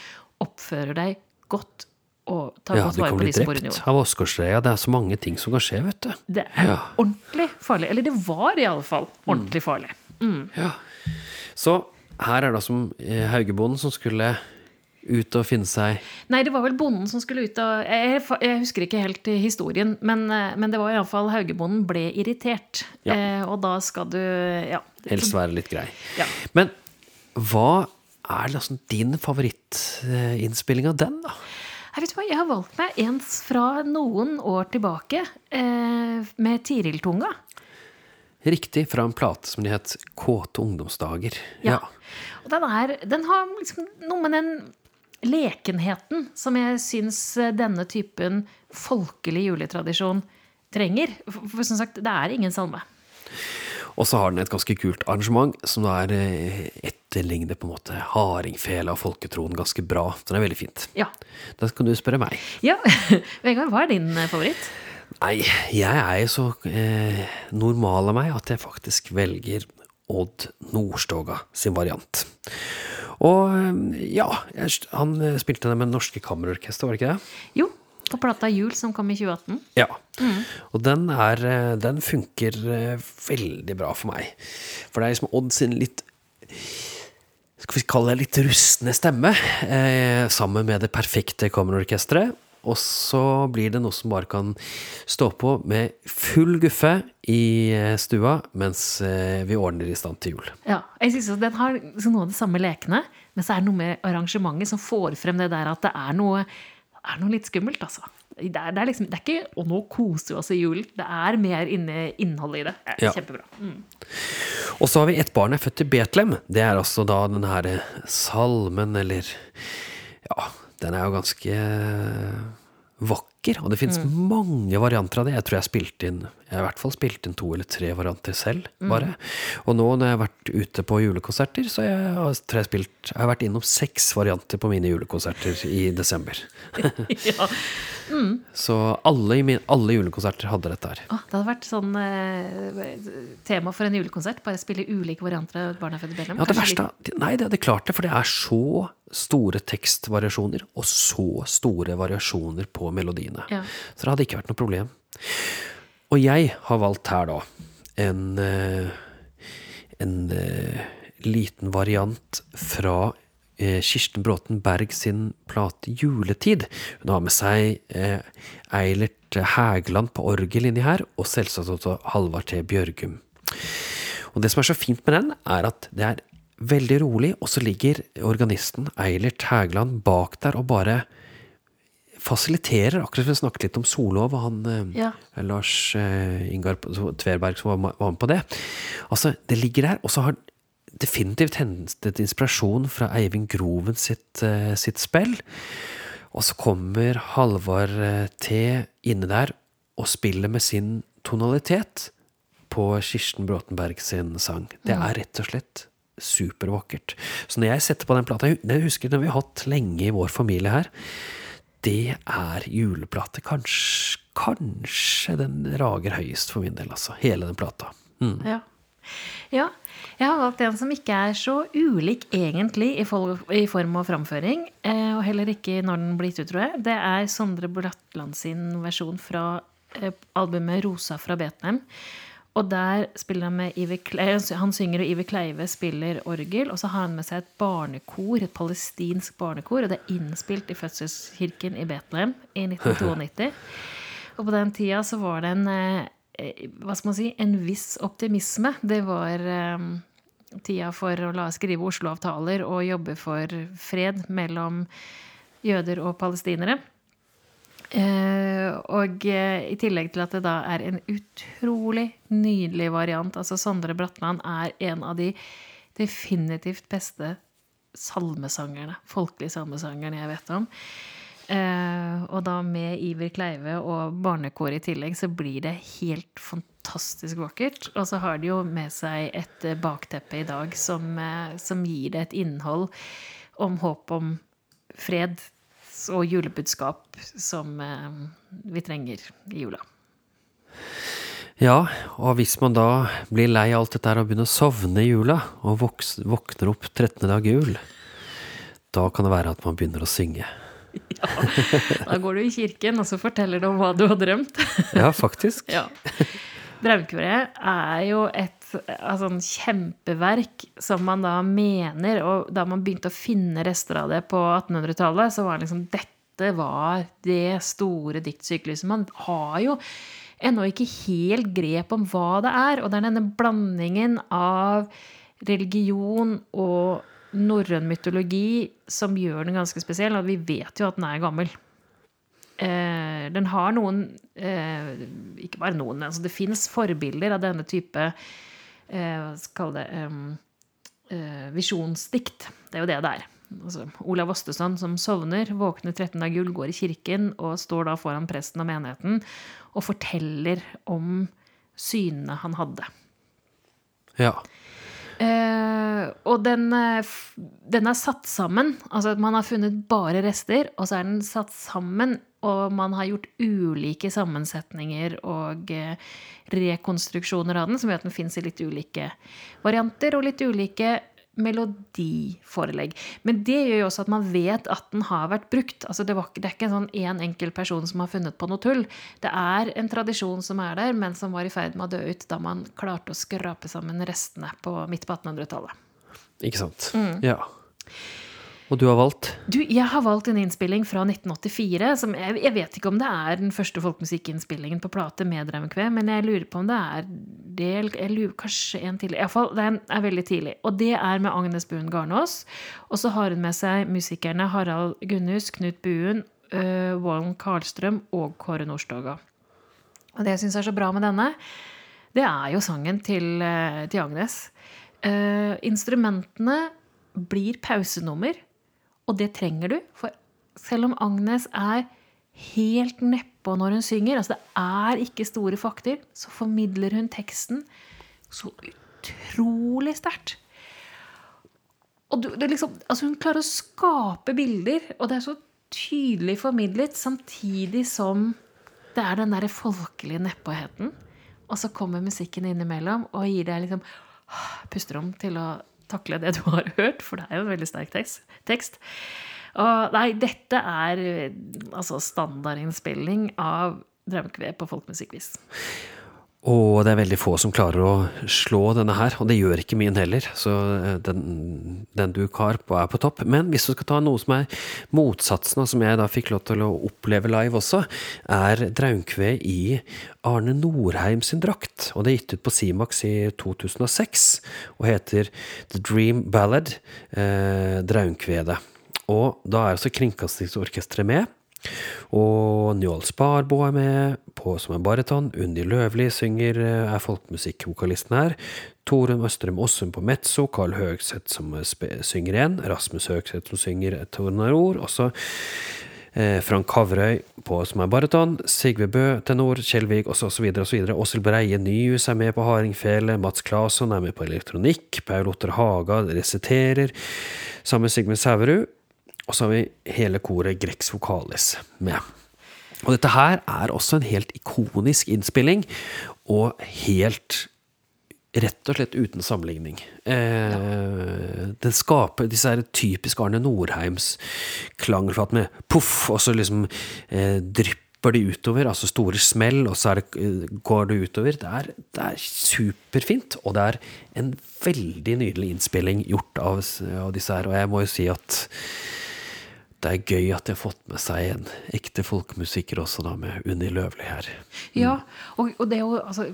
oppfører deg godt og ta Ja, godt du vare kan på bli de som bor under drept av åsgårdsreia. Det er så mange ting som kan skje, vet du. Det er Ja. ordentlig farlig. Eller det var i alle fall ordentlig farlig. Ja. Så her er det altså eh, Haugebonden som skulle ut og finne seg Nei, det var vel bonden som skulle ut og Jeg, jeg husker ikke helt historien, men, eh, men det var iallfall Haugebonden ble irritert. Ja. Eh, og da skal du Ja. helst være litt grei. Ja. Men hva er liksom din favorittinnspilling av den, da? Jeg vet hva, jeg har valgt meg en fra noen år tilbake, eh, med Tiril-tunga. Riktig, fra en plate som de het Kåte ungdomsdager. Ja. Og den, er, den har liksom noe med den lekenheten som jeg syns denne typen folkelig juletradisjon trenger. For, for som sagt, det er ingen salme. Og så har den et ganske kult arrangement, som da er eh, etterligner på en måte hardingfela og folketroen ganske bra. Så det er veldig fint. Ja. Da kan du spørre meg. ja. [LAUGHS] Vegard, hva er din eh, favoritt? Nei, jeg er jo så eh, normal av meg at jeg faktisk velger Odd Nordstoga sin variant. Og eh, ja, jeg, han spilte det med Norske Kammerorkester, var det ikke det? Jo, på plata Jul som kom i 2018. Ja. Og den er eh, Den funker eh, veldig bra for meg. For det er liksom Odd sin litt Skal vi kalle det litt rustne stemme, eh, sammen med det perfekte kammerorkesteret. Og så blir det noe som bare kan stå på med full guffe i eh, stua mens vi ordner i stand til jul. Ja, jeg synes at Den har noe av det samme lekene, men så er det noe med arrangementet som får frem det der at det er noe, er noe litt skummelt, altså. Det er, det er liksom, det er ikke 'å, nå koser vi oss i julen'. Det er mer inne, innhold i det. det er Ja. Kjempebra. Mm. Og så har vi Et barn er født i Betlehem. Det er altså da den her salmen, eller Ja, den er jo ganske eh, vakker. Og det fins mange varianter av det. Jeg tror jeg spilte inn Jeg har i hvert fall spilt inn to eller tre varianter selv, bare. Og nå når jeg har vært ute på julekonserter, så jeg har, jeg, spilt, jeg har vært innom seks varianter på mine julekonserter i desember. [LAUGHS] ja. Så alle, i min, alle julekonserter hadde dette her. Oh, det hadde vært sånn eh, tema for en julekonsert. Bare spille ulike varianter av Barna født i Bellum. Ja, det verste, litt... Nei, det hadde klart det, for det er så store tekstvariasjoner og så store variasjoner på melodiene. Ja. Så det hadde ikke vært noe problem. Og jeg har valgt her da en eh, en eh, liten variant fra eh, Kirsten Bråten Berg sin plate 'Juletid'. Hun har med seg Eilert Hægeland på orgel inni her, og selvsagt også Halvard T. Bjørgum. Og det som er så fint med den, er at det er veldig rolig, og så ligger organisten Eilert Hægeland bak der og bare fasiliterer, akkurat som vi snakket litt om Solov og han eh, Ja. Lars eh, Ingar Tverberg som var, var med på det. Altså, det ligger der, og så har definitivt hentet inspirasjon fra Eivind Groven sitt, eh, sitt spill. Og så kommer Halvard T inne der og spiller med sin tonalitet på Kirsten Bråtenberg sin sang. Det er rett og slett supervakkert. Så når jeg setter på den plata, Jeg husker den vi har hatt lenge i vår familie her, det er juleplate. Kanskje, kanskje den rager høyest for min del, altså. Hele den plata. Mm. Ja. ja. Jeg har valgt en som ikke er så ulik egentlig i, form og framføring. eh, Og heller ikke når den blir gitt ut, tror jeg. Det er Sondre Blattland sin versjon fra eh, albumet 'Rosa fra Betlehem'. Og der spiller han med Iver Kleive, Han synger, og Iver Kleive spiller orgel. Og så har han med seg et barnekor, et palestinsk barnekor. Og det er innspilt i fødselskirken i Betlehem i 1992. [LAUGHS] Og på den tida så var det en eh, hva skal man si, en viss optimisme. Det var um, tida for å la skrive Oslo-avtaler og jobbe for fred mellom jøder og palestinere. Eh, og eh, i tillegg til at det da er en utrolig nydelig variant. Altså Sondre Bratland er en av de definitivt beste salmesangerne, folkelige salmesangerne jeg vet om. Eh, og da med Iver Kleive og barnekor i tillegg, så blir det helt fantastisk vakkert. Og så har de jo med seg et bakteppe i dag som, som gir det et innhold om håp om fred og julebudskap som eh, vi trenger i jula. Ja, og hvis man da blir lei alt dette her og begynner å sovne i jula, og våkner opp 13. dag jul, da kan det være at man begynner å synge. [LAUGHS] Ja, Da går du i kirken, og så forteller du om hva du har drømt. Ja, faktisk. [LAUGHS] Ja. Draumkoret er jo et altså, en kjempeverk som man da mener Og da man begynte å finne rester av det på 1800-tallet, så var det liksom dette var det store diktsykluset. Man har jo ennå ikke helt grep om hva det er. Og det er denne blandingen av religion og norrøn mytologi som gjør den ganske spesiell. Og vi vet jo at den er gammel. Eh, den har noen eh, Ikke bare noen, altså det fins forbilder av denne type Hva skal vi kalle det eh, Visjonsdikt. Det er jo det det er. Altså, Olav Ostesand som sovner, våkner 13. av gull, går i kirken og står da foran presten og menigheten og forteller om synene han hadde. Ja. Eh, og den, eh, den er satt sammen. Altså at man har funnet bare rester, og så er den satt sammen. Og man har gjort ulike sammensetninger og eh, rekonstruksjoner av den, som gjør at den fins i litt ulike varianter og litt ulike melodiforelegg. Men det gjør jo også at man vet at den har vært brukt. Altså det, var, det er ikke en sånn én enkel person som har funnet på noe tull. Det er en tradisjon som er der, men som var i ferd med å dø ut da man klarte å skrape sammen restene på, midt på 1800-tallet. Ikke sant? Ja. Og du har valgt? Du, jeg har valgt en innspilling fra 1984. Som jeg, jeg vet ikke om det er den første folkemusikkinnspillingen på plate med Draumkve, men jeg lurer på om det er del, jeg lurer, kanskje en tidlig. Iallfall, den er veldig tidlig. Og det er med Agnes Buen Garnås. Og så har hun med seg musikerne Harald Gunnhus, Knut Buen, uh, Wallen Karlstrøm og Kåre Nordstoga. Og det jeg syns er så bra med denne, det er jo sangen til, til Agnes. Uh, instrumentene blir pausenummer, og det trenger du. For selv om Agnes er helt nedpå når hun synger, altså det er ikke store fakter, så formidler hun teksten så utrolig sterkt. Og du, liksom, altså hun klarer å skape bilder, og det er så tydelig formidlet, samtidig som det er den derre folkelige nedpåheten. Og så kommer musikken innimellom og gir deg liksom pusterom til å takle det du har hørt, for det er jo en veldig sterk tekst. Og nei, dette er eh, altså standardinnspilling av Draumkve på folkemusikkvis. Og det er veldig få som klarer å slå denne her, og det gjør ikke min heller. Så eh, den, den du har på, er på topp. Men hvis du skal ta noe som er motsatsen, og som jeg da fikk lov til å oppleve live også, er Draunkve i Arne Norheim sin drakt. Og det er gitt ut på Simax i 2006, og heter The Dream Ballad, eh, Draunkvedet. Og da er også Kringkastingsorkesteret med. Og Njål Sparbo er med på, som en baryton. Unni Løvli synger, eh, er folkemusikkvokalisten her. Torunn Østrem Åssum på mezzo. Carl Høgseth som synger igjen. Rasmus Høgseth som synger toner ord. også Eh, Frank Havrøy på, som er bariton. Sigve Bø tenor. Kjellvig osv. osv. Åshild Breie Nyhus er med på hardingfele. Mats Claesson er med på elektronikk. Paul Otter Haga resiterer sammen med Sigmund Sæverud. Og så har vi hele koret Grex Vocalis med. Og dette her er også en helt ikonisk innspilling, og helt Rett og slett uten sammenligning. Eh, Den skaper disse her typiske Arne Norheims med poff, og så liksom eh, drypper de utover, altså store smell, og så det, eh, går det utover. Det er, det er superfint, og det er en veldig nydelig innspilling gjort av, av disse her, og jeg må jo si at det er gøy at de har fått med seg en ekte folkemusiker også, da, med Unni Løvli her. Ja, og, og det er jo, altså,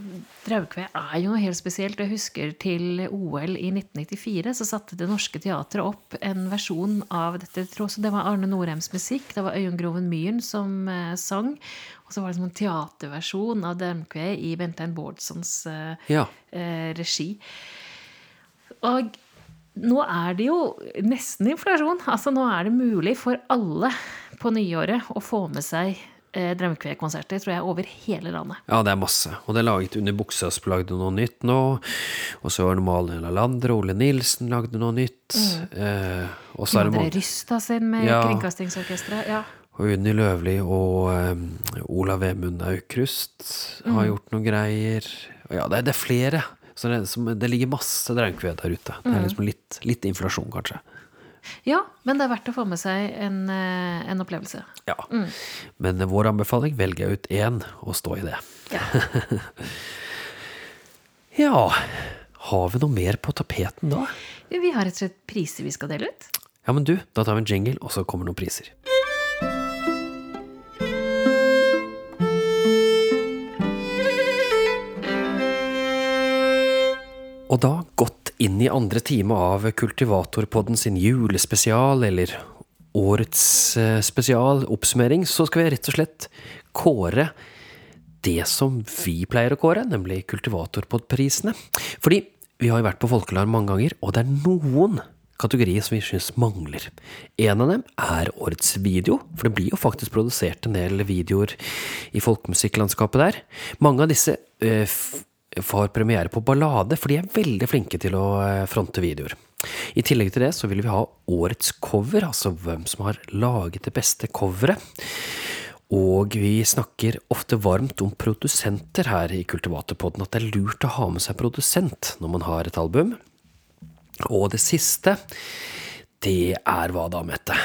Draukve er jo noe helt spesielt. Jeg husker til OL i 1994 så satte Det Norske Teatret opp en versjon av dette. Tross, det var Arne Norheims musikk. Det var Øyunn Groven Myhren som eh, sang. Og så var det som en teaterversjon av Draukve i Bentein Bårdsons eh, Ja. eh, regi. Og nå er det jo nesten inflasjon. Altså nå er det mulig for alle på nyåret å få med seg eh, Draumkve-konserter, tror jeg, over hele landet. Ja, det er masse. Og det er laget under Buksas lagde noe nytt nå. Og så var det Malin Lander og Ole Nilsen lagde noe nytt. Eh, og så er det André Rysta sin med Ja. Kringkastingsorkesteret. Ja. Og Unni Løvli og um, Olav Vemund Aukrust har gjort noen greier. Og ja, det er, det er flere. Så det, som, det ligger masse Draumkve der ute. Det er liksom litt, litt inflasjon, kanskje. ja, men det er verdt å få med seg en, eh, en opplevelse. Ja. Men eh, vår anbefaling velger jeg ut én, og stå i det. Ja. [LAUGHS] Ja, har vi noe mer på tapeten da? Vi har rett og slett priser vi skal dele ut. Ja, men du, da tar vi en jingle, og så kommer noen priser. Og da, godt inn i andre time av Kultivatorpodden sin julespesial, eller årets eh, spesial, oppsummering, så skal vi rett og slett kåre det som vi pleier å kåre, nemlig Kultivatorpodprisene. Fordi vi har jo vært på Folkelarm mange ganger, og det er noen kategorier som vi syns mangler. En av dem er årets video, for det blir jo faktisk produsert en del videoer i folkemusikklandskapet der. Mange av disse f- får premiere på Ballade, for de er veldig flinke til å eh, fronte videoer. I tillegg til det så vil vi ha årets cover, altså hvem som har laget det beste coveret. Og vi snakker ofte varmt om produsenter her i Kultivatorpodden, at det er lurt å ha med seg produsent når man har et album. Og det siste, det er hva da, Mette?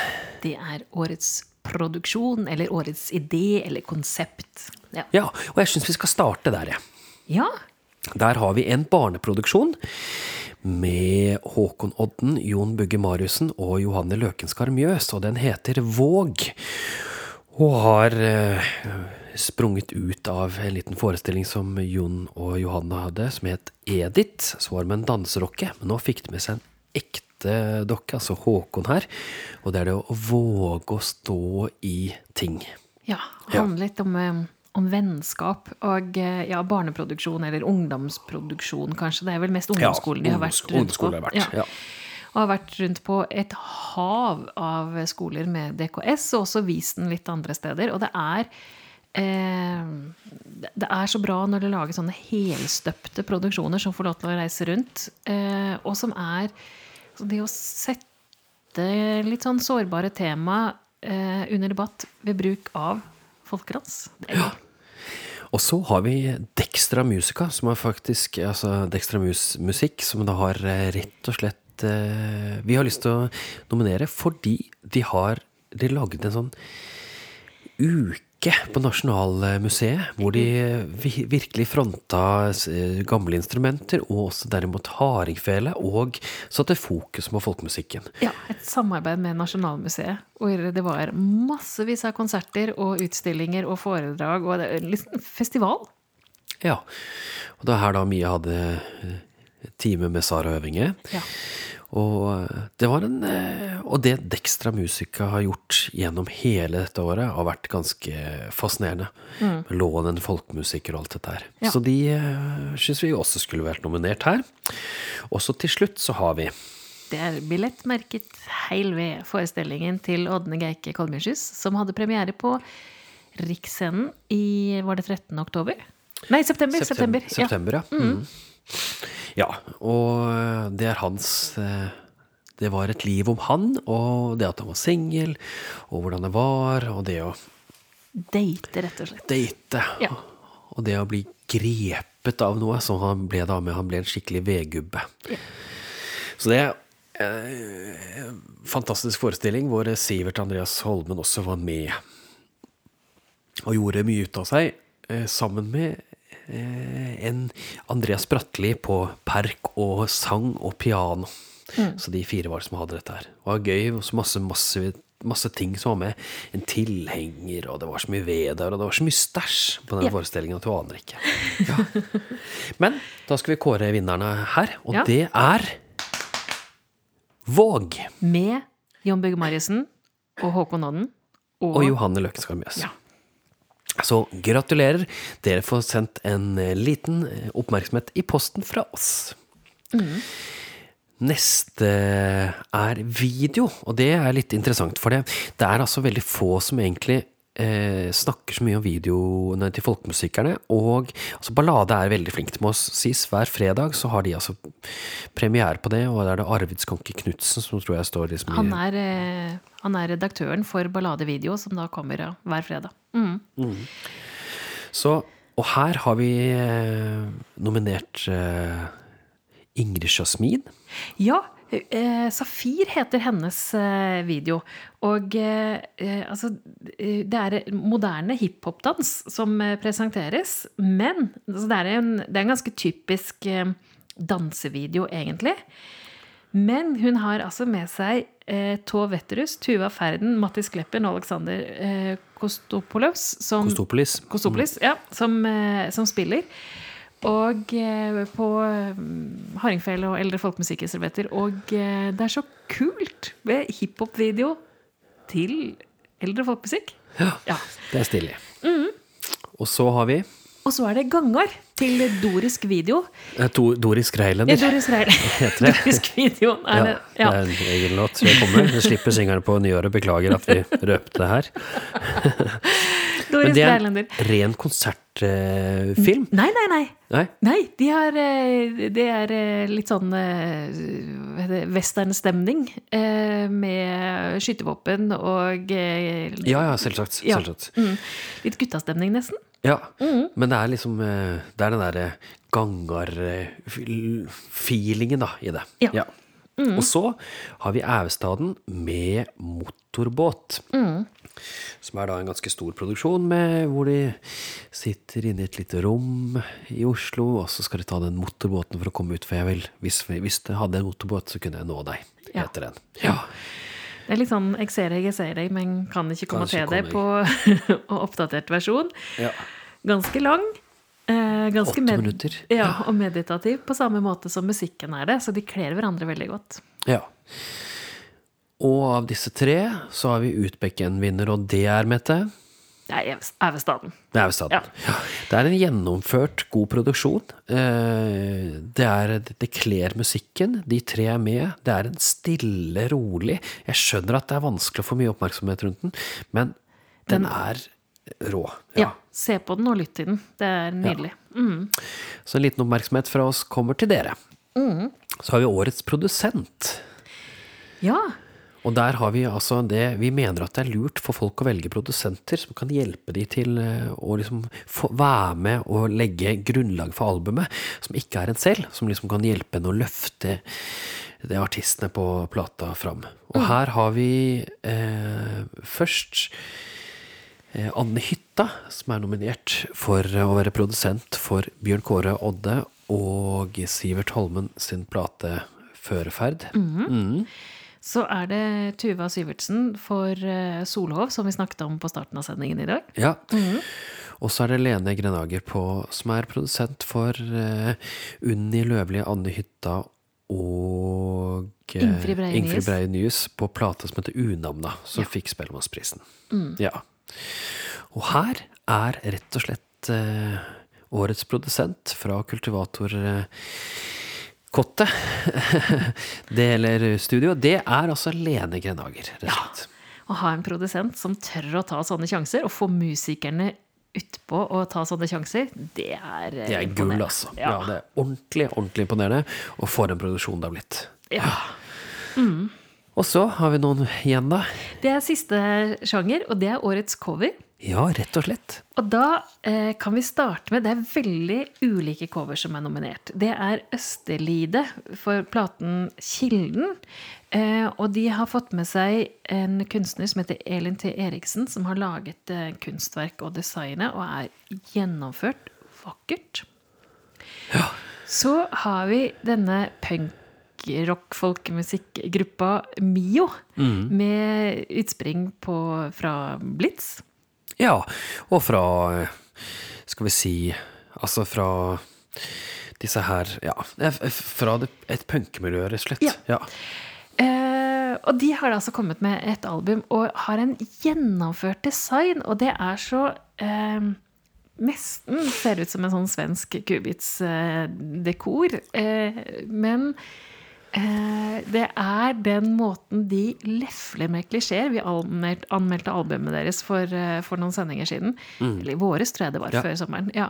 Det er årets produksjon, eller årets idé, eller konsept. Ja. Ja, og jeg syns vi skal starte der, jeg. ja. Der har vi en barneproduksjon med Håkon Odden, Jon Bugge Mariussen og Johanne Løkenskar Mjøs, og den heter Våg. Og har eh, sprunget ut av en liten forestilling som Jon og Johanne hadde, som het Edith. Så var det med en danserokke, men nå fikk de med seg en ekte dokke, altså Håkon her. Og det er det å våge å stå i ting. Ja, Handle litt om, eh, om vennskap og eh, ja, barneproduksjon, eller ungdomsproduksjon, kanskje. Det er vel mest ungdomsskolen de har vært rundt på. har vært, ja. Og har vært rundt på et hav av skoler med DKS, og også vist den litt andre steder. Og det er eh, det- er så bra når det lages sånne helstøpte produksjoner som får lov til å reise rundt, eh, og som er så Det å sette litt sånn sårbare tema eh, under debatt ved bruk av folkerans. Det er gøy. Og så har vi Dextra Musica, som er faktisk altså Dextra Mus Musikk, som da har eh, rett og slett eh, Vi har lyst til å nominere fordi de har De lagde en sånn uke på Nasjonalmuseet, hvor de virkelig fronta eh, gamle instrumenter, og også derimot hardingfele, og satte fokus på folkemusikken. Ja, et samarbeid med Nasjonalmuseet. Hvor det var massevis av konserter og utstillinger og foredrag. Og er liksom festival. Ja. Og det er her da Mia hadde eh, time med Sara Øvinge. Ja. Og eh, det var en eh, Og det Dextra Musica har gjort gjennom hele dette året, har vært ganske fascinerende. Mm. lånen, folkemusiker og alt dette her. Ja. Så de uh, syns vi også skulle vært nominert her. Og så til slutt så har vi Det er billettmerket Heil ved forestillingen til Ådne Geike Kolmjøshus, som hadde premiere på Riksscenen i Var det 13. oktober? Nei, september. September. September, september ja. Mm. Ja. Og det er hans eh, Det var et liv om han, og det at han var singel, og hvordan det var, og det å Date, rett og slett. Date. Ja. Og det å bli grepet av noe, som han ble da med. Han ble en skikkelig vedgubbe. Ja. Så det er eh, en fantastisk forestilling hvor Sivert Andreas Holmen også var med. Og gjorde mye ut av seg, eh, sammen med eh, en Andreas Bratteli på perk og sang og piano. Så de fire var det som hadde dette her. Det var gøy. og så Masse, masse, masse ting som var med. En tilhenger, og det var så mye ved der, og det var så mye stæsj på den Ja. forestillingen at du aner ikke. Ja. Men da skal vi kåre vinnerne her, og Ja. det er Våg Med Jon Bygge Mariussen og Håkon Odden. Og, og Johanne Løkkenskar Mjøs. Ja. Så gratulerer. Dere får sendt en eh, liten eh, oppmerksomhet i posten fra oss. Neste er video, og det er litt interessant. For det, det er altså veldig få som egentlig eh, snakker så mye om videoene til folkemusikerne. Og altså, Ballade er veldig flink. Det må sies hver fredag så har de altså premiere på det. Og der er det Arvid Skanke Knutsen som tror jeg står liksom i han er, eh, han er redaktøren for Balladevideo, som da kommer hver fredag. Mm. Så, og her har vi eh, nominert uh, Ingrid Jasmin. Ja, eh, Safir heter hennes eh, video. Og eh, eh, altså Det er moderne hiphop-dans som presenteres. Men altså, det, er en, det er en ganske typisk dansevideo, egentlig. Men hun har altså med seg eh, Tove Wetterus, Tuva Ferden, Mattis Kleppen og Alexander eh, Kostopoulos. Som, Kostopolis. Kostopolis, ja, som, eh, som spiller. Og eh, på mm, hardingfele og eldre folkemusikkinstrumenter. Og eh, det er så kult med hiphop-video til eldre folkemusikk. Ja, Ja. det er stilig. Mm. Og så har vi Og så er det gangar til dorisk video. eh, dorisk Doris Ja, Doris Reil. [LAUGHS] Dorisk video. Er Ja, det, det er en egen låt. Vi slipper singelen på nyåret. Beklager at vi røpte det her. [LAUGHS] Men det er en ren konsertfilm. Nei, nei, nei. Nei? Nei, de har, eh, det er eh, litt sånn eh, westernstemning. Med skytevåpen og Ja, ja, selvsagt. Ja. Mm. Litt guttastemning, nesten. Ja, Mm. men det er liksom Det er den derre gangar-feelingen, da, i det. Ja. Mm. Og så har vi Ævestaden med motorbåt. Mm. Som er da en ganske stor produksjon, med, hvor de sitter inne i et lite rom i Oslo, og så skal de ta den motorbåten for å komme ut. For jeg vil, hvis, hvis det hadde en motorbåt, så kunne jeg nå deg, Ja. heter den. Ja. Det er litt sånn 'jeg ser deg, jeg ser deg', men kan ikke komme Kan ikke til deg på [LAUGHS] oppdatert versjon. ja. Ganske lang. Eh, ganske Åtte minutter. Ja, og meditativ på samme måte som musikken er det. Så de kler hverandre veldig godt. Ja. Og av disse tre så har vi utpekt en vinner, og det er, Mette Det er Eves- Det er Øststaden. Ja. Det er en gjennomført god produksjon. Eh, Det, er, det kler musikken. De tre er med. Det er en stille, rolig Jeg skjønner at det er vanskelig å få mye oppmerksomhet rundt den, men den er rå. Ja. Se på den og lytt til den. Det er nydelig. Mm. Så en liten oppmerksomhet fra oss kommer til dere. Mm. Så har vi årets produsent. Ja. Og der har vi altså det Vi mener at det er lurt for folk å velge produsenter som kan hjelpe de til eh, å liksom få være med og legge grunnlag for albumet, som ikke er en selv, som liksom kan hjelpe en å løfte det artistene på plata fram. Og her har vi eh, først eh, Anne Hytta, som er nominert for å være produsent for Bjørn Kåre Odde og Sivert Holmen sin plate Føreferd. Så er det Tuva Syvertsen for eh, Solhov, som vi snakket om på starten av sendingen i dag. Ja. Og så er det Lene Grenager på, som er produsent for uh, Unni Løvli, Anne Hytta og uh, Ingfrid Breie Nyhus. På plate som heter Unamna, som fikk Spellemannsprisen. Ja. Og her er rett og slett uh, årets produsent fra Kultivator eh, maskotte, [LAUGHS] det eller studio, det er altså Lene Grenager, rett og slett. Å ha en produsent som tør å ta sånne sjanser, og få musikerne utpå å ta sånne sjanser, det er eh, Det er gull, altså. Ja. det er ordentlig, ordentlig imponerende. Og for en produksjon det har blitt. Ja. Og så har vi noen igjen, da. Det er siste sjanger, og det er årets cover. Ja, rett og slett. Og da eh, kan vi starte med Det er veldig ulike cover som er nominert. Det er Østerlide for platen Kilden. Eh, og de har fått med seg en kunstner som heter Elin T. Eriksen, som har laget eh, kunstverk og designet, og er gjennomført vakkert. Så har vi denne punk-rock-folkemusikkgruppa Mio, med utspring på, fra Blitz. Ja, og fra eh, Skal vi si Altså fra disse her Ja, f- fra et punkemiljø, rett og slett. Ja. Ja. Uh, og de har altså kommet med et album og har en gjennomført design, og det er så uh, Nesten ser ut som en sånn svensk kubits-dekor. Eh, men eh, det er den måten de lefler med klisjeer. Vi anmeldte albumet deres for, eh, for noen sendinger siden. Eller i våres, tror jeg det var, Ja. før sommeren. Ja.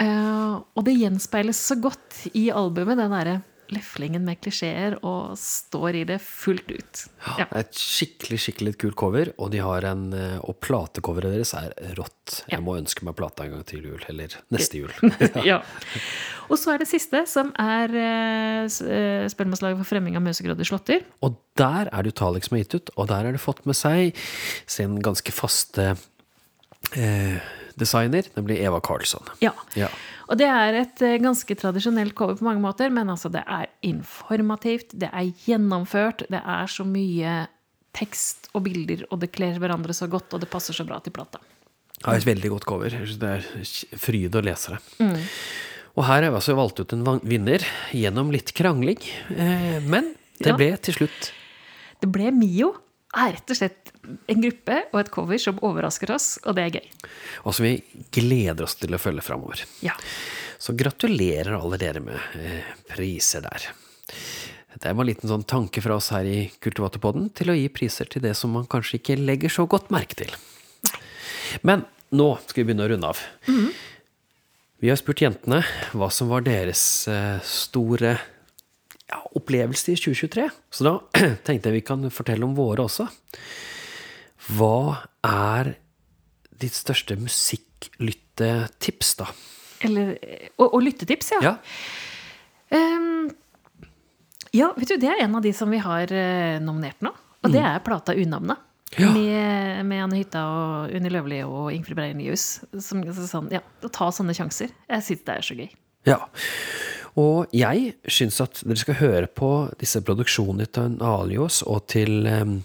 Eh, og det gjenspeiles så godt i albumet, den derre leflingen med klisjeer, og står i det fullt ut. Ja. Det er et skikkelig skikkelig kult cover, og de har en eh, Og platecoveret deres er rått. Ja. Jeg må ønske meg plata en gang til jul. Eller neste jul. [LAUGHS] ja. Og så er det siste, som er eh, eh, Spellemannslaget for fremming av Musegrodde slåtter. Og der er det jo Talik som har gitt ut, og der har de fått med seg sin ganske faste eh, designer, nemlig Eva Karlsson. Ja. Ja. Og det er et eh, ganske tradisjonelt cover på mange måter, men altså det er informativt, det er gjennomført, det er så mye tekst og bilder, og det kler hverandre så godt, og det passer så bra til plata. Ja, et veldig godt cover. Det er fryd å lese det. Og her har vi altså valgt ut en vinner gjennom litt krangling. Eh, men det ble til slutt Det ble Mio. Er rett og slett en gruppe og et cover som overrasker oss, og det er gøy. Og som vi gleder oss til å følge framover. Ja. Så gratulerer alle dere med eh, priser der. Det var en liten sånn tanke fra oss her i Kultivatorpodden til å gi priser til det som man kanskje ikke legger så godt merke til. Men nå skal vi begynne å runde av. Vi har spurt jentene hva som var deres eh, store ja, opplevelse i 2023. Så da [CLEARS THROAT] tenkte jeg vi kan fortelle om våre også. Hva er ditt største musikklyttetips, da? Eller, og, og lyttetips, ja. Ja. Um, ja, vet du, det er en av de som vi har eh, nominert nå. Og det er plata Unavna. Ja. Med, med Anne Hytta og Unni Løvli og Ingfrid Breinius. Som sånn, ja, å ta sånne sjanser. Jeg syns det er så gøy. Ja. Og jeg syns at dere skal høre på disse produksjonene til Alios og til, em,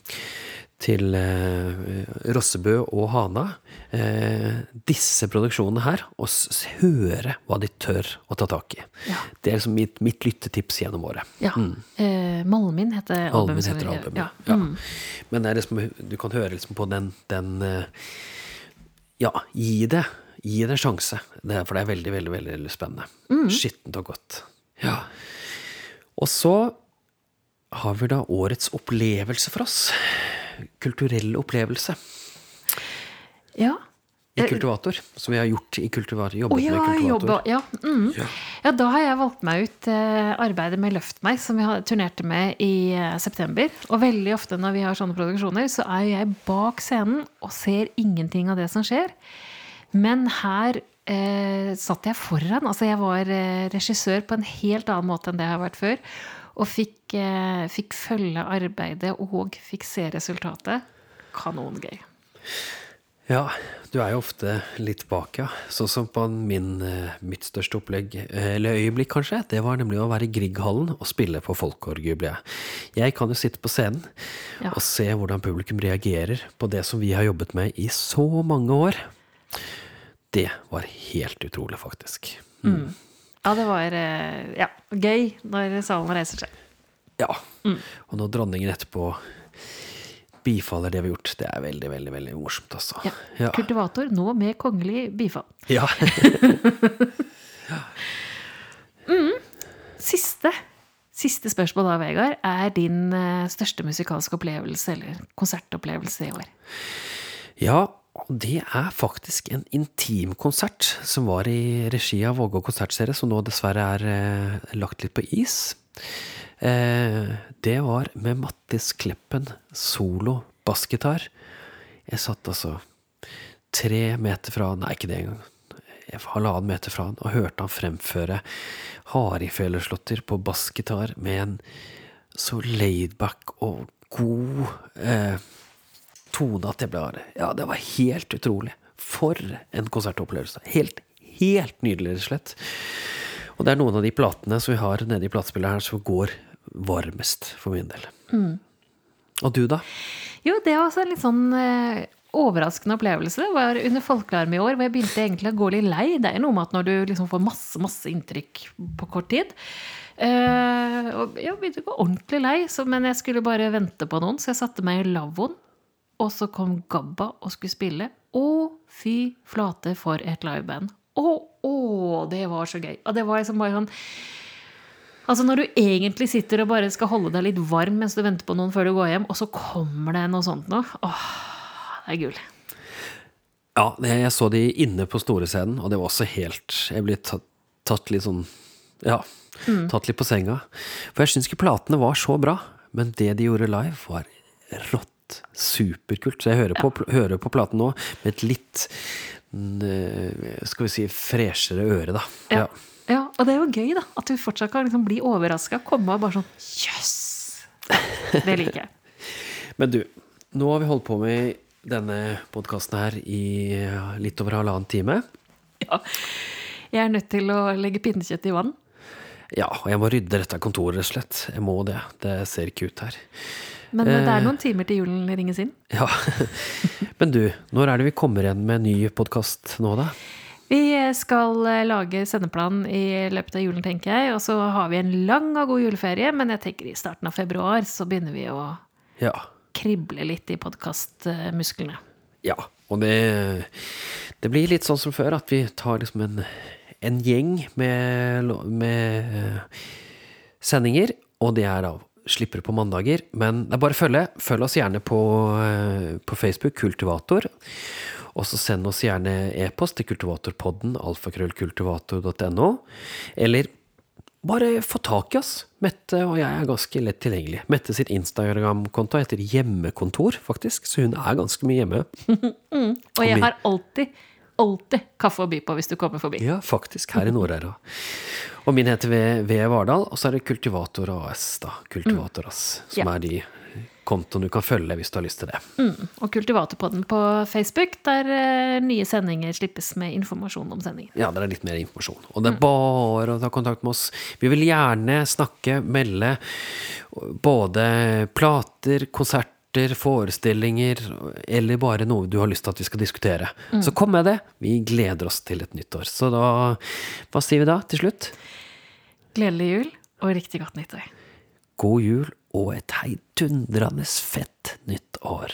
til eh, Rossebø og Hana. Eh, disse produksjonene her, og høre hva de tør å ta tak i. Ja. Det er liksom mitt, mitt lyttetips gjennom året. Ja. Eh, Malmin heter Albumet Malmin heter albumet. Ja. Ja. Mm. Men det er liksom, du kan høre liksom på den, den eh, Ja, gi det. Gi det en sjanse. Det er, for det er veldig veldig, veldig spennende. Mm. Skittent og godt. Ja. Og så har vi da årets opplevelse for oss. Kulturell opplevelse ja. i Kultivator. Som vi har gjort i Kultivator. Jobbet oh, ja, med Kultivator. jobba, ja. Mm. ja, da har jeg valgt meg ut eh, arbeidet med Løft meg, som vi turnerte med i eh, september. Og veldig ofte når vi har sånne produksjoner, så er jeg bak scenen og ser ingenting av det som skjer. Men her eh, satt jeg foran. Altså jeg var eh, regissør på en helt annen måte enn det jeg har vært før. Og fikk, eh, fikk følge arbeidet og fikk se resultatet. Kanongøy. Ja, du er jo ofte litt bak, ja. Sånn som på min, eh, mitt største opplegg, eh, eller øyeblikk kanskje, det var nemlig å være i Grieghallen og spille på Folkårjubileet. Jeg kan jo sitte på scenen Ja. og se hvordan publikum reagerer på det som vi har jobbet med i så mange år. Det var helt utrolig, faktisk. Ja, det var eh, ja, gøy når salen reiser seg. Ja. Og når dronningen etterpå bifaller det vi har gjort, det er veldig, veldig, veldig morsomt, altså. Ja. Ja. Kultivator nå med kongelig bifall. ja. [LAUGHS] Siste Siste spørsmål da, Vegard. Er din eh, største musikalske opplevelse eller konsertopplevelse i år? Ja, og det er faktisk en intimkonsert som var i regi av Vågå konsertserie, som nå dessverre er eh, lagt litt på is. Eh, det var med Mattis Kleppen solo bassgitar. Jeg satt altså tre meter fra Nei, ikke det engang. Halvannen meter fra han, og hørte han fremføre Hardingfeleslåtter på bassgitar med en så laidback og god eh, tone at jeg ble Ja, det var helt utrolig. For en konsertopplevelse. Helt, helt nydelig, rett og slett. Og det er noen av de platene som vi har nede i platespilleren her, som går varmest for min del. Og du, da? Jo, det var også en litt sånn eh, overraskende opplevelse. Det var under Folkealarm i år, hvor jeg begynte egentlig å gå litt lei. Det er noe med at når du liksom får masse, masse inntrykk på kort tid eh, og Jeg begynte å gå ordentlig lei, så, men jeg skulle bare vente på noen, så jeg satte meg i lavvoen. Og så kom Gabba og skulle spille. Å, fy flate, for et liveband. Å, å, det var så gøy. Og det var liksom bare sånn Altså Når du egentlig sitter og bare skal holde deg litt varm mens du venter på noen før du går hjem, og så kommer det noe sånt noe. Åh, det er gull. Ja, jeg så de inne på store scenen, og det var også helt Jeg ble tatt, tatt litt sånn Ja, tatt litt på senga. For jeg syns ikke platene var så bra, men det de gjorde live, var rått. Superkult. Så jeg hører på, hører på platen nå med et litt mm, Skal vi si freshere øre, da. Ja. ja, Og det er jo gøy, da. At du fortsatt kan liksom bli overraska. Komme og bare sånn Jøss! Det liker jeg. [LAUGHS] Men du, nå har vi holdt på med denne podkasten her i litt over halvannen time. Ja. Jeg er nødt til å legge pinnekjøtt i vann. Ja, og jeg må rydde dette kontoret, rett og slett. Jeg må det. Det ser ikke ut her. Men det Eh. er noen timer til julen ringes inn. [LAUGHS] Ja. Men du, når er det vi kommer igjen med en ny podkast nå, da? Vi skal eh, lage sendeplan i løpet av julen, tenker jeg. Og så har vi en lang og god juleferie, men jeg tenker i starten av februar så begynner vi å Ja. krible litt i podkastmusklene. Ja. Og det, det blir litt sånn som før, at vi tar liksom en, en gjeng med, med eh, sendinger, og det er da slipper på mandager. Men det er bare å følge. Følg oss gjerne på, eh, på Facebook, Kultivator. Og så send oss gjerne e-post til kultivatorpodden, alfakrøllkultivator.no. Eller bare få tak i oss. Mette og jeg er ganske lett tilgjengelig. Mette sitt Instagram-konto heter Hjemmekontor, faktisk, så hun er ganske mye hjemme. [LAUGHS] Og jeg har alltid, alltid kaffe å by på hvis du kommer forbi. Ja, faktisk, her i Nord-Øra. Og min heter V. Vardal, og så er det Kultivator AS, da. Kultivator AS, som Ja. er de kontoene du kan følge hvis du har lyst til det. Og Kultivatorpodden på Facebook, der eh, nye sendinger slippes med informasjon om sendingen. Ja, der er litt mer informasjon. Og det er bare å ta kontakt med oss. Vi vil gjerne snakke, melde både plater, konserter, forestillinger, eller bare noe du har lyst til at vi skal diskutere. Så kom med det. Vi gleder oss til et nytt år. Så da Hva sier vi da til slutt? Gledelig jul og riktig godt nyttår. God jul og et heidundrende fett nytt år.